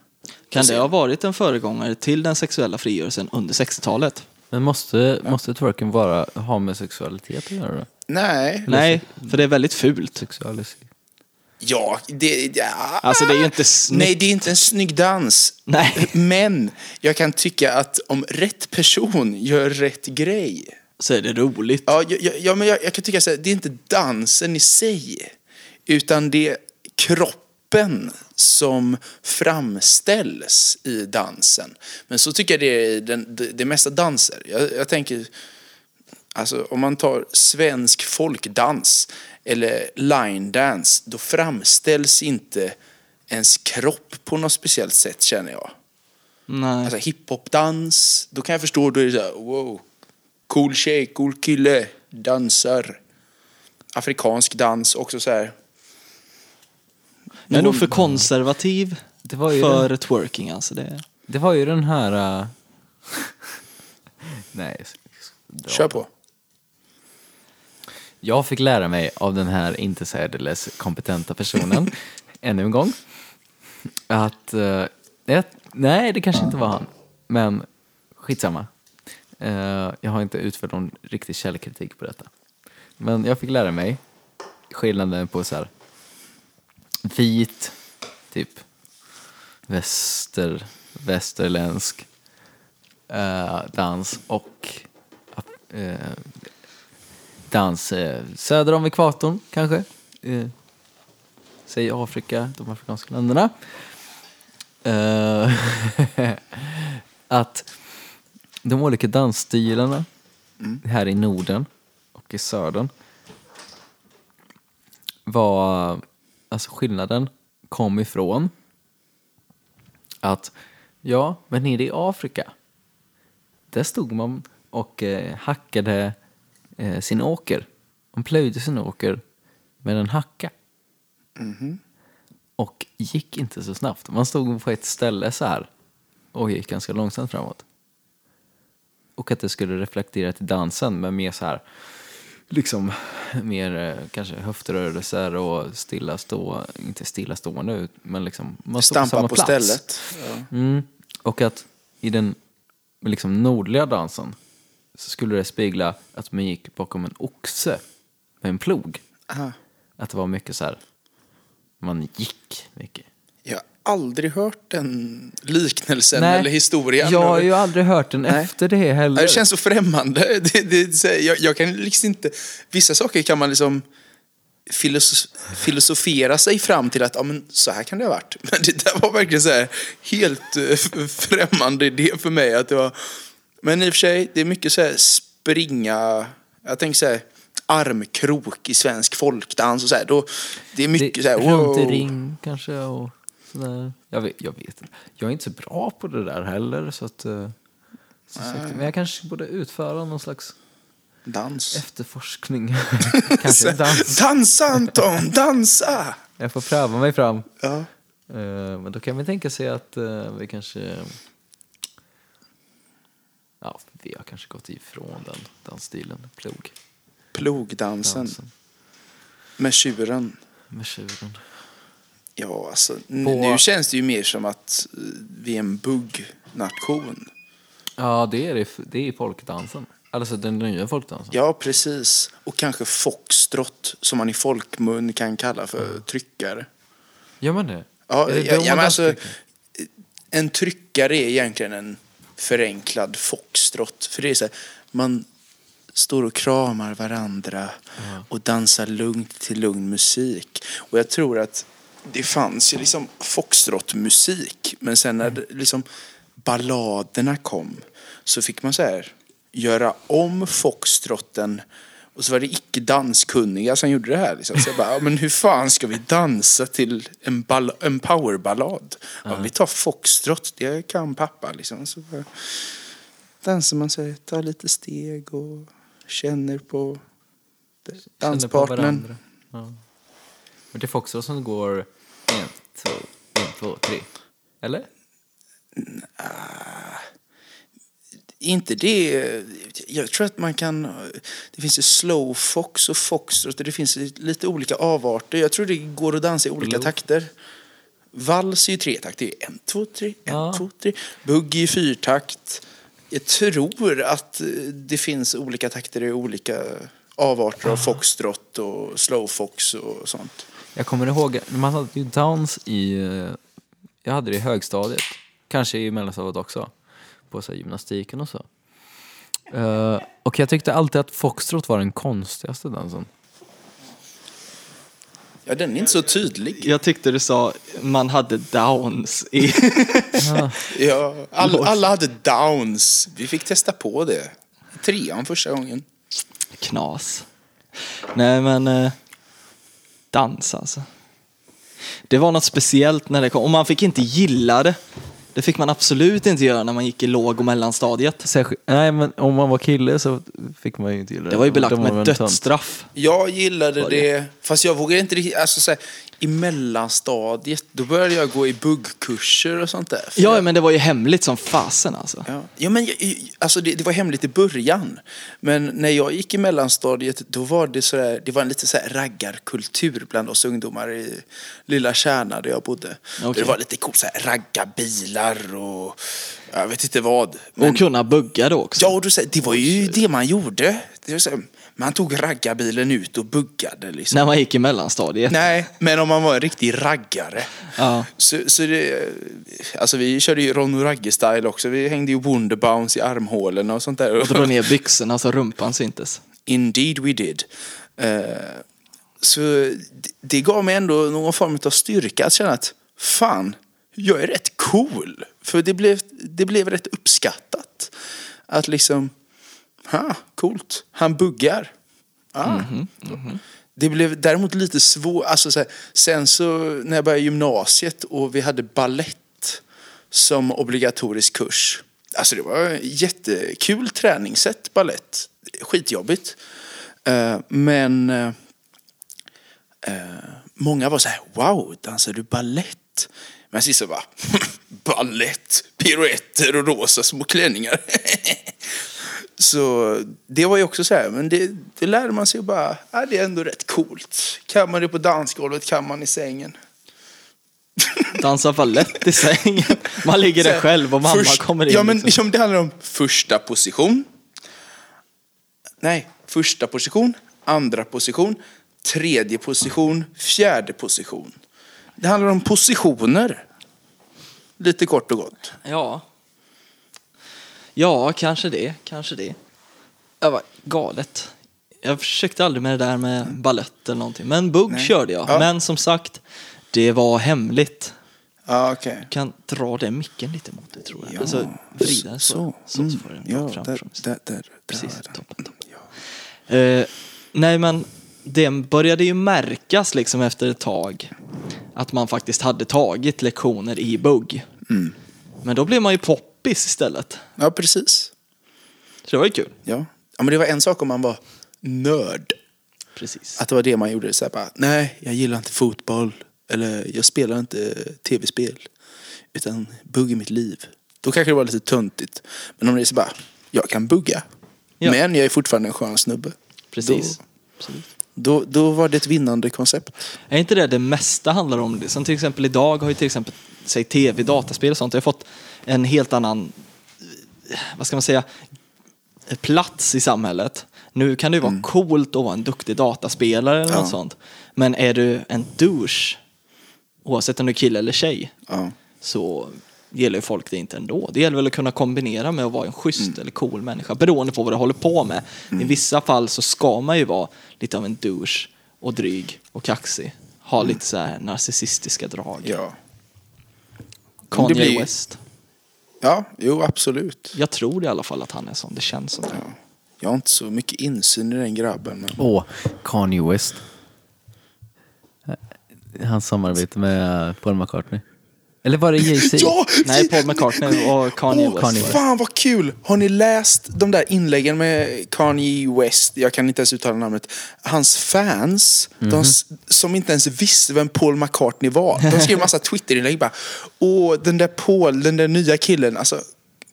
Kan det ha varit en föregångare till den sexuella frigörelsen under 60-talet? Men måste, måste twerken bara ha med sexualitet att göra? Nej. Nej, för det är väldigt fult. Sexualis. Ja, det... Ja. Alltså det är ju inte snyggt. Nej, det är inte en snygg dans. Nej. Men jag kan tycka att om rätt person gör rätt grej Så är det roligt. Ja, ja, ja, men jag, jag kan tycka så här, det är inte dansen i sig, utan det är kroppen som framställs i dansen. Men så tycker jag det är den, det, det mesta danser. Jag, jag tänker, alltså om man tar svensk folkdans eller line dance, då framställs inte ens kropp på något speciellt sätt känner jag. Nej. Alltså hiphopdans, då kan jag förstå, då är det så här, wow. Cool tjej, cool kille, dansar. Afrikansk dans, också så här. Jag är nog för konservativ Det var ju för den, twerking alltså. Det... det var ju den här... äh, Nej. Kör på. Jag fick lära mig av den här inte särdeles kompetenta personen, ännu en gång, att... eh, ett, nej, det kanske inte var han, men skitsamma. Uh, jag har inte utfört någon riktig källkritik på detta. Men jag fick lära mig skillnaden på så här vit, typ väster, västerländsk eh, dans och eh, dans eh, söder om ekvatorn kanske. Eh, säg Afrika, de afrikanska länderna. Eh, att de olika dansstilarna här i Norden och i södern var, alltså skillnaden kom ifrån att ja, men nere i Afrika där stod man och eh, hackade eh, sin åker. Man plöjde sin åker med en hacka. Och gick inte så snabbt. Man stod på ett ställe så här och gick ganska långsamt framåt. Och att det skulle reflektera till dansen med mer så här liksom mer eh, kanske höftrörelser och stilla stå, inte stilla stående men liksom man stod på samma på plats. stället. Ja. Mm. Och att i den liksom nordliga dansen så skulle det spegla att man gick bakom en oxe med en plog. Aha. Att det var mycket så här Man gick mycket. Jag har aldrig hört den liknelsen eller historien. Jag har ju aldrig hört den Nej. efter det heller. Det känns så främmande. Det, det, jag, jag kan liksom inte... Vissa saker kan man liksom filosof, filosofera sig fram till att ja, men så här kan det ha varit. Men det där var verkligen så här helt eh, främmande idé för mig. Att det var, men i och för sig, det är mycket så här springa... Jag tänker så här armkrok i svensk folkdans och så här. Då, det är mycket så här... Runt i wow. ring kanske och sådär. Jag vet, jag vet. Jag är inte så bra på det där heller så att... eh, Så sagt, men jag kanske borde utföra någon slags Dans. efterforskning. kanske dans. Dansa Anton, dansa! Jag får pröva mig fram. Ja. Eh, Men då kan vi tänka sig att eh, vi kanske... Ja, vi har kanske gått ifrån den dansstilen. Plog. Plogdansen Dansen. med tjuren. Med tjuren. Ja, alltså På- nu känns det ju mer som att eh, vi är en buggnation. Ja, det är det. Det är folkdansen. Alltså den nya folkdansen. Ja, precis. Och kanske foxtrot som man i folkmun kan kalla för tryckare. Gör man det? Ja, det ja, ja, men alltså, en tryckare är egentligen en förenklad foxtrot. För det är så här, man står och kramar varandra och dansar lugnt till lugn musik. Och jag tror att det fanns ju liksom foxtrot-musik. Men sen när det, liksom balladerna kom så fick man så här göra om foxtrotten och så var det icke danskunniga som gjorde det här. Liksom. Så jag bara, ja, men hur fan ska vi dansa till en, ball- en powerballad? Ja, vi tar foxtrot, det kan pappa. Liksom. Så bara dansar man sig, tar lite steg och känner på danspartnern. varandra. Ja. Men det är Foxtrot som går en, två, en, två, tre. Eller? Inte det, jag tror att man kan, det finns ju slow fox och foxtrot och det finns lite olika avarter. Jag tror det går att dansa i olika Slow. takter. Vals är ju tre takt, det är en, två, tre, en, Ja. två, tre. Bugg är fyrtakt. Jag tror att det finns olika takter i olika avarter av foxtrot och slow fox och sånt. Jag kommer ihåg, man hade ju dans i, eh, jag hade det i högstadiet. Kanske i mellanstadiet också. På så här, gymnastiken och så. Eh, och jag tyckte alltid att foxtrot var den konstigaste dansen. Ja, den är inte så tydlig. Jag tyckte du sa man hade downs i... Ja, all, alla hade downs. Vi fick testa på det. Trean första gången. Knas. Nej men, eh, dans alltså. Det var något speciellt när det kom. Och man fick inte gilla det. Det fick man absolut inte göra när man gick i låg och mellanstadiet. Särskilt, nej men om man var kille så fick man ju inte gilla det. Det var ju belagt med dödsstraff. Jag gillade det? det, fast jag vågade inte riktigt, alltså så här, i mellanstadiet, då började jag gå i buggkurser och sånt där. Ja, jag, men det var ju hemligt som fasen alltså. ja. ja, men alltså det, det var hemligt i början. Men när jag gick i mellanstadiet, då var det så där, det var en lite så här raggarkultur bland oss ungdomar i lilla Kärna där jag bodde. Okej. Det var lite coolt, så här, raggarbilar och jag vet inte vad. Men- Och kunna bugga då också. Ja, det var ju det man gjorde. Man tog raggarbilen ut och buggade liksom. När man gick i mellanstadiet. Nej, men om man var en riktig raggare. Ja. Så, så det, alltså vi körde ju Ron och Ragge-style också. Vi hängde ju Wonderbounce i armhålorna och sånt där. Och drog ner byxorna så rumpan syntes. Indeed we did. Eh, så det, det gav mig ändå någon form av styrka att känna att fan, jag är rätt cool. För det blev, det blev rätt uppskattat. Att liksom, ha, coolt, han buggar. Ah. Det blev däremot lite svårt, alltså så här, sen så när jag började gymnasiet och vi hade ballett som obligatorisk kurs. Alltså det var jättekul träningssätt, ballett. Skitjobbigt. Eh, men eh, många var så här, wow, dansar du ballett? Men sist så bara, ballett, piruetter och rosa små klänningar. så det var ju också så här, men det, det lärde man sig ju bara, ja, det är ändå rätt coolt. Kan man det på dansgolvet, kan man i sängen. Dansa ballett i sängen. Man ligger där själv och mamma först- kommer in. Ja, men liksom. liksom, det handlar om första position. Nej, första position, andra position, tredje position, fjärde position. Det handlar om positioner. Lite kort och gott. Ja. Ja, kanske det. Kanske det. Det var galet. Jag försökte aldrig med det där med ballett eller någonting. Men bugg Nej. körde jag. Ja. Men som sagt, det var hemligt. Ja, okej. Du kan dra den micken lite mot dig tror jag. Ja, alltså, vrida den så. så. Så, så Mm, får den ja, fram. där, där, där, Precis, toppen, toppen. Ja. Eh, nej men det började ju märkas liksom efter ett tag att man faktiskt hade tagit lektioner i bugg. Mm. Men då blev man ju poppis istället. ja, precis. Så det var ju kul. Ja. ja, men det var en sak om man var nörd. Precis. Att det var det man gjorde. Så här bara, nej, jag gillar inte fotboll. Eller jag spelar inte tv-spel. Utan bugg i mitt liv. Då kanske det var lite töntigt. Men om det är så bara, jag kan bugga. Ja. Men jag är fortfarande en skön snubbe. Precis. Då, Precis. Då, då var det ett vinnande koncept. Är inte det det mesta handlar om? Som till exempel idag har ju till exempel, säg tv, dataspel och sånt, det har fått en helt annan, vad ska man säga, plats i samhället. Nu kan det ju vara coolt att vara en duktig dataspelare eller Mm. Ja. något sånt. Men är du en douche, oavsett om du är kille eller tjej, Ja. så gillar ju folk det inte ändå. Det gäller väl att kunna kombinera med att vara en schysst Mm. eller cool människa, beroende på vad du håller på med. I vissa fall så ska man ju vara lite av en douche och dryg och kaxig. Ha lite så här narcissistiska drag. Mm. Ja. Kanye blir- West. ja, jo absolut. Jag tror i alla fall att han är sån. Det känns som det. Ja. Jag har inte så mycket insyn i den grabben. Men... Åh, Kanye West. Hans samarbete med Paul McCartney. Eller var det Jay-Z? Ja! Nej, Paul McCartney och Kanye Åh, West. Kanye. Fan vad kul! Har ni läst de där inläggen med Kanye West? Jag kan inte ens uttala namnet. Hans fans, de, s- som inte ens visste vem Paul McCartney var. De skrev massa Twitterinlägg bara. Åh, den där Paul, den där nya killen. Alltså,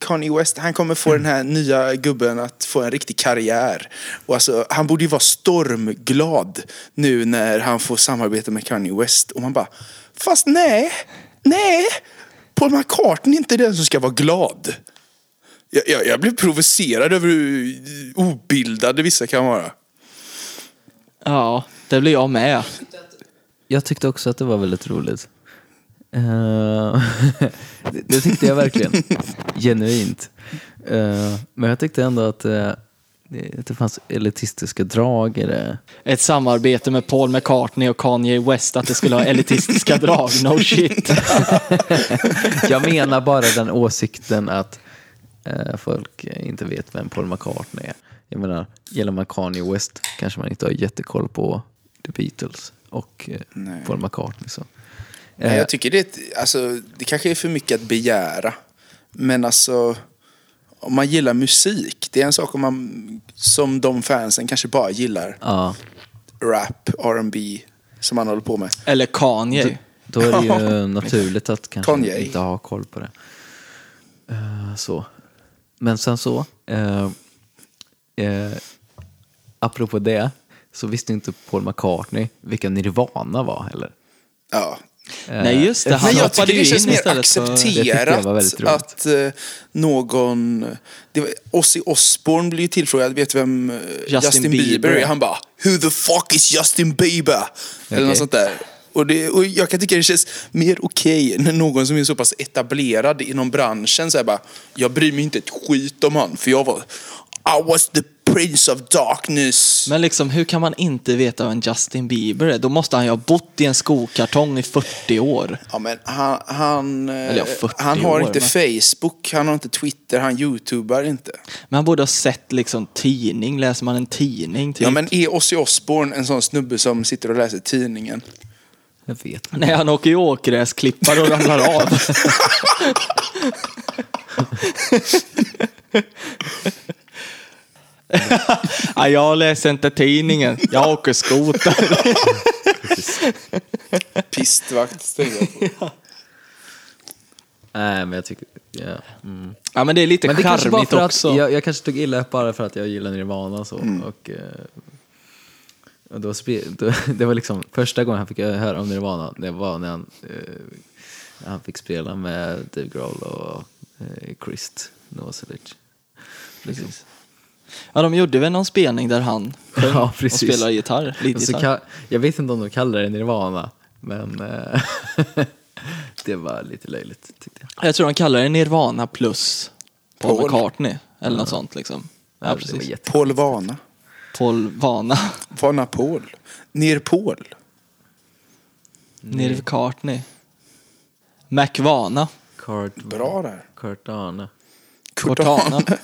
Kanye West, han kommer få den här nya gubben att få en riktig karriär. Och alltså, han borde ju vara stormglad nu när han får samarbeta med Kanye West. Och man bara, fast nej, nej. Paul McCartney är inte den som ska vara glad. Jag, jag, jag blev provocerad över hur obildade vissa kan vara. Ja, det blir jag med. Jag tyckte också att det var väldigt roligt. Uh, eh, det, det tyckte jag verkligen. Genuint. Uh, men jag tyckte ändå att uh, det, det fanns elitistiska drag i det. Ett samarbete med Paul McCartney och Kanye West, att det skulle ha elitistiska drag. No shit. Jag menar bara den åsikten att eh, folk inte vet vem Paul McCartney är. Jag menar, gäller man Kanye West kanske man inte har jättekoll på The Beatles och eh, Nej. Paul McCartney. Så. Eh, jag tycker det, alltså, det kanske är för mycket att begära. Men alltså, om man gillar musik, det är en sak om man, som de fansen kanske bara gillar ja, rap, R&B som man håller på med. Eller Kanye. då är det ju naturligt att kanske Kanye. inte ha koll på det. Eh, så. Men sen så, eh, eh, apropå det, så visste inte Paul McCartney vilka Nirvana var heller. Ja. Eh, Nej, just det. Han Men jag hoppade tycker ju det känns mer accepterat att någon... Det var, Ozzy Osbourne blir ju tillfrågad, vet du vem eh, Justin, Bieber Bieber är? Han bara, Who the fuck is Justin Bieber? Eller Okej. något sånt där. Och, det, och jag kan tycka det känns mer okej när någon som är så pass etablerad inom branschen säger bara, jag bryr mig inte ett skit om han, för jag var, I was the prince of darkness. Men liksom, hur kan man inte veta vem Justin Bieber är? Då måste han ju ha bott i en skokartong i 40 år. Ja, men han, han, eh, Eller ja, 40 han har år, inte men- Facebook, han har inte Twitter, han youtubar inte. Men han borde ha sett liksom tidning. Läser man en tidning typ? Ja, men är Ozzy Osbourne en sån snubbe som sitter och läser tidningen? Jag vet inte. Nej, han åker ju åkgräsklippare och ramlar av. ja, jag läser inte tidningen. Jag åker skoter. Pistvakt jag på. Nej, men jag tycker... Ja. Mm. ja, men det är lite Men det charmigt också. att jag, jag kanske tog illa upp bara för att jag gillar Nirvana så. Och, eh, och då, det var liksom första gången han fick höra om Nirvana, det var när han, eh, när han fick spela med Dave Grohl och eh, Chris Novoselic. Liksom. Ja, de gjorde väl någon spelning där han sjöng Ja, och spelade gitarr. Och så Leadgitarr. ka- jag vet inte om de kallar det Nirvana, Men eh, det var lite löjligt tyckte jag. Jag tror de kallar det Nirvana plus Paul, Paul. McCartney. Eller något sånt liksom. Ja, precis. Paul Vana. Paul Vana. Vana Paul. Ner Paul. Nirvcartney. McVana. Kurt, Bra där. Cortana. Cortana.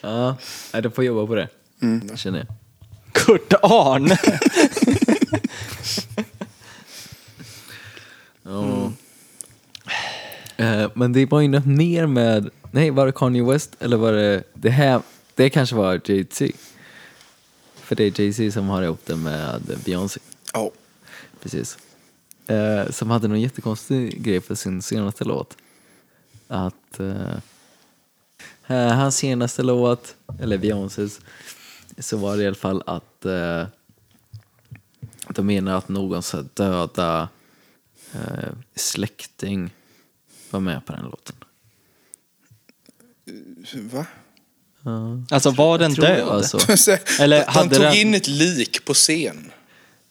Ja, nej, de får jobba på det. Känner jag. Kurt Arne. Ja. Eh, men det var ju något mer med, nej var det Kanye West eller var det, det här, det kanske var Jay-Z. För det är Jay-Z som har ihop det med Beyoncé. Ja. Precis. Eh, som hade någon jättekonstig grej för sin senaste låt. Att eh, hans senaste låt, eller Beyoncés, så var det i alla fall att eh, de menar att någon så döda eh, släkting var med på den låten. Va? Ja. Alltså var den död? var så. Eller de hade tog den- in ett lik på scen.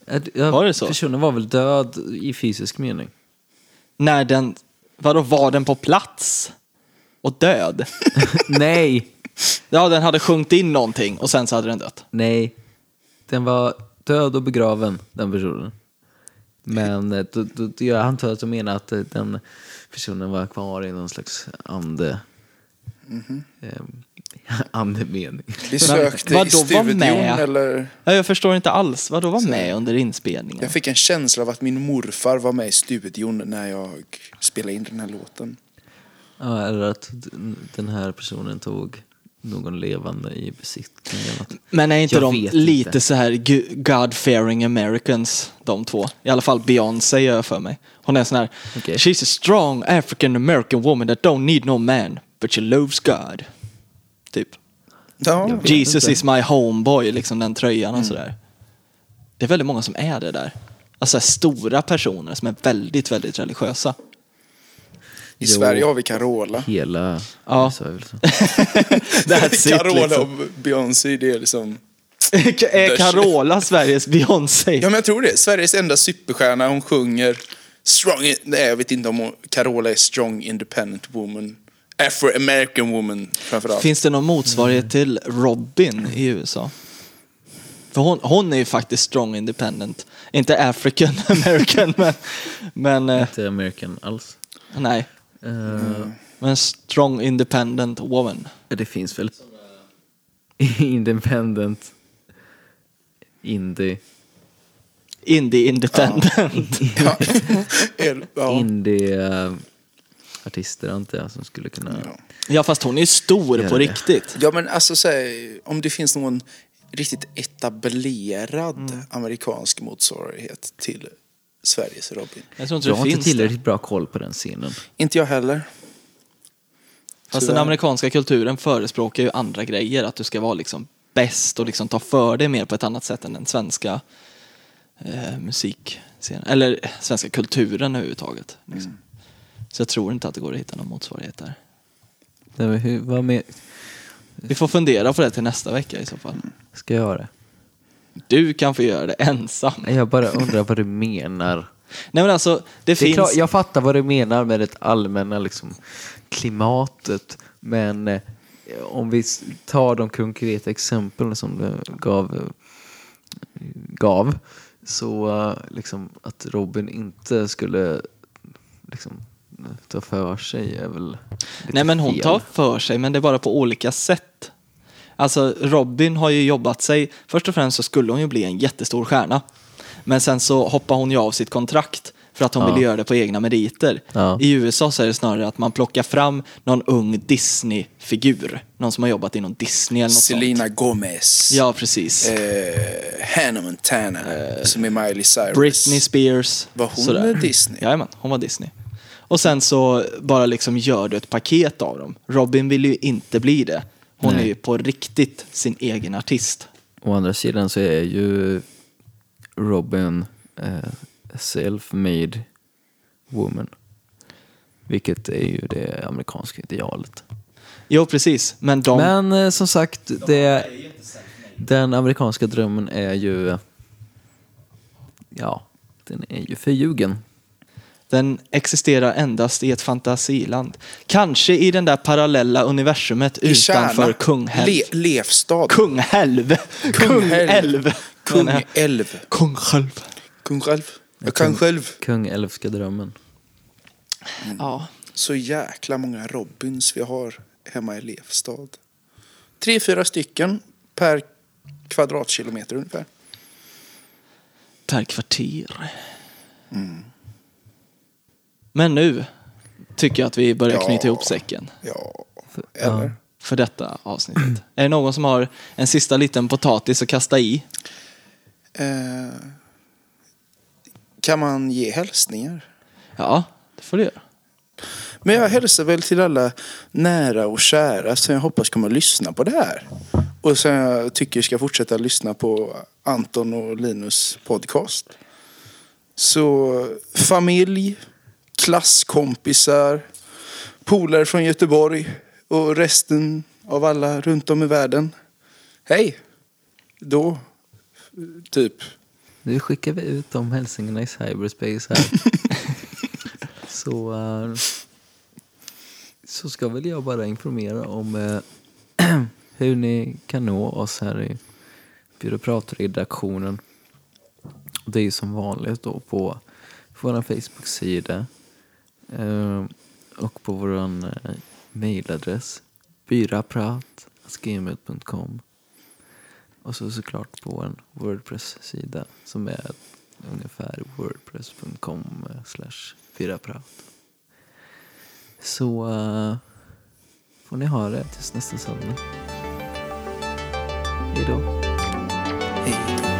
Eh, Var det så? Personen var väl död i fysisk mening. När den... Vadå, var den på plats? Och död? Nej! Ja, den hade sjungit in någonting och sen så hade den dött. Nej, den var död och begraven, den personen. Men eh, då, då, då, jag antar att de menar att eh, den personen var kvar i någon slags ande... eh, andemening. Besökte vadå, i var studion med? eller? Ja, jag förstår inte alls. Vadå var med under inspelningen? Jag fick en känsla av att min morfar var med i studion när jag spelade in den här låten. Ja, eller att den här personen tog någon levande i besittning. Men är inte Jag de lite inte. så här God-fearing Americans, de två? I alla fall Beyoncé gör jag för mig. Hon är sån här, Okej. she's a strong African American woman that don't need no man, but she loves God. Typ. Ja, Jesus inte. is my homeboy, liksom den tröjan och sådär. Det är väldigt många som är det där. Alltså stora personer som är väldigt, väldigt religiösa. I Jo. Sverige har vi Carola. Hela Ja. USA är väl så. That's it, Carola liksom. och Beyoncé, det är liksom... är Carola Sveriges Beyoncé? Ja men jag tror det. Sveriges enda superstjärna, hon sjunger strong... Nej, jag vet inte om hon, Carola är strong independent woman. Afro-American woman framförallt. Finns det någon motsvarighet till Robin i USA? För hon, hon är ju faktiskt strong independent. Inte African American, men, men eh, Inte American alls. nej. Eh, Men strong independent woman. Det finns väl Independent Indie Indie independent. Ja. Ja. Indie-artister antar jag som skulle kunna... Ja. Ja, fast hon är stor på det. riktigt. ja men alltså så här, om det finns någon riktigt etablerad amerikansk motsvarighet till Sveriges Robin. Jag tror inte Jag det har inte finns det. tillräckligt bra koll på den scenen. Inte jag heller. Fast Tyvärr. den amerikanska kulturen förespråkar ju andra grejer. Att du ska vara liksom bäst och liksom ta för dig mer på ett annat sätt än den svenska eh, musikscenen. Eller eh, svenska kulturen överhuvudtaget. Liksom. Så jag tror inte att det går att hitta någon motsvarighet där. Nej, men hur, vad med, Vi får fundera på det till nästa vecka i så fall. ska jag göra det? Du kan få göra det ensam. Jag bara undrar vad du menar. Nej men alltså, det, Det finns... klart, jag fattar vad du menar med det allmänna liksom, klimatet. Men eh, om vi tar de konkreta exemplen som du gav, gav så liksom, att Robin inte skulle liksom, ta för sig är väl Nej men hon fel. tar för sig, men det är bara på olika sätt. Alltså Robin har ju jobbat sig, först och främst så skulle hon ju bli en jättestor stjärna. Men sen så hoppar hon ju av sitt kontrakt för att hon Ja. vill göra det på egna meriter. Ja. I USA så är det snarare att man plockar fram någon ung Disney-figur. Någon som har jobbat inom Disney eller något Selena sånt. Gomez. Ja, precis. Eh, Hannah Montana. som är Miley Cyrus. Britney Spears. Var hon sådär. Disney? Jajamän, hon var Disney. Och sen så bara liksom gör du ett paket av dem. Robin vill ju inte bli det. Hon Nej. är ju på riktigt sin egen artist. Å andra sidan så är ju Robin eh, self-made woman. Vilket är ju det amerikanska idealet. Jo, precis. Men de... Men eh, som sagt, det, den amerikanska drömmen är ju ja, den är ju förljugen. Den existerar endast i ett fantasiland. Kanske i den där parallella universumet I utanför Kärna. Kungälv. Le, Levstad. Kungälv. Kungälv. Kungälv. Kungälv. Kungälv. Jag kan själv. Kung älvska drömmen. Ja. Så jäkla många Robins vi har hemma i Levstad. Tre, fyra stycken per kvadratkilometer ungefär. Per kvarter. Men nu tycker jag att vi börjar Ja. knyta ihop säcken Ja, För- eller? för detta avsnittet. Är det någon som har en sista liten potatis att kasta i? Eh, kan man ge hälsningar? Ja, det får du göra. Men jag hälsar väl till alla nära och kära som jag hoppas kommer att lyssna på det här. Och som jag tycker ska fortsätta lyssna på Anton och Linus podcast. Så familj, klasskompisar, polare från Göteborg och resten av alla runt om i världen. Hej! Då, typ. Nu skickar vi ut de hälsningarna i cyberspace här. så, eh, så ska väl jag bara informera om eh, hur ni kan nå oss här i byråpratredaktionen. Det är ju som vanligt då på vår Facebook-sida Ehm, och på vår eh, mailadress byraprat.gmail.com och så såklart på en Wordpress-sida som är ungefär wordpress.com eh, slash byraprat. Så eh, får ni ha det tills nästa söndag. Hej då. Hej då.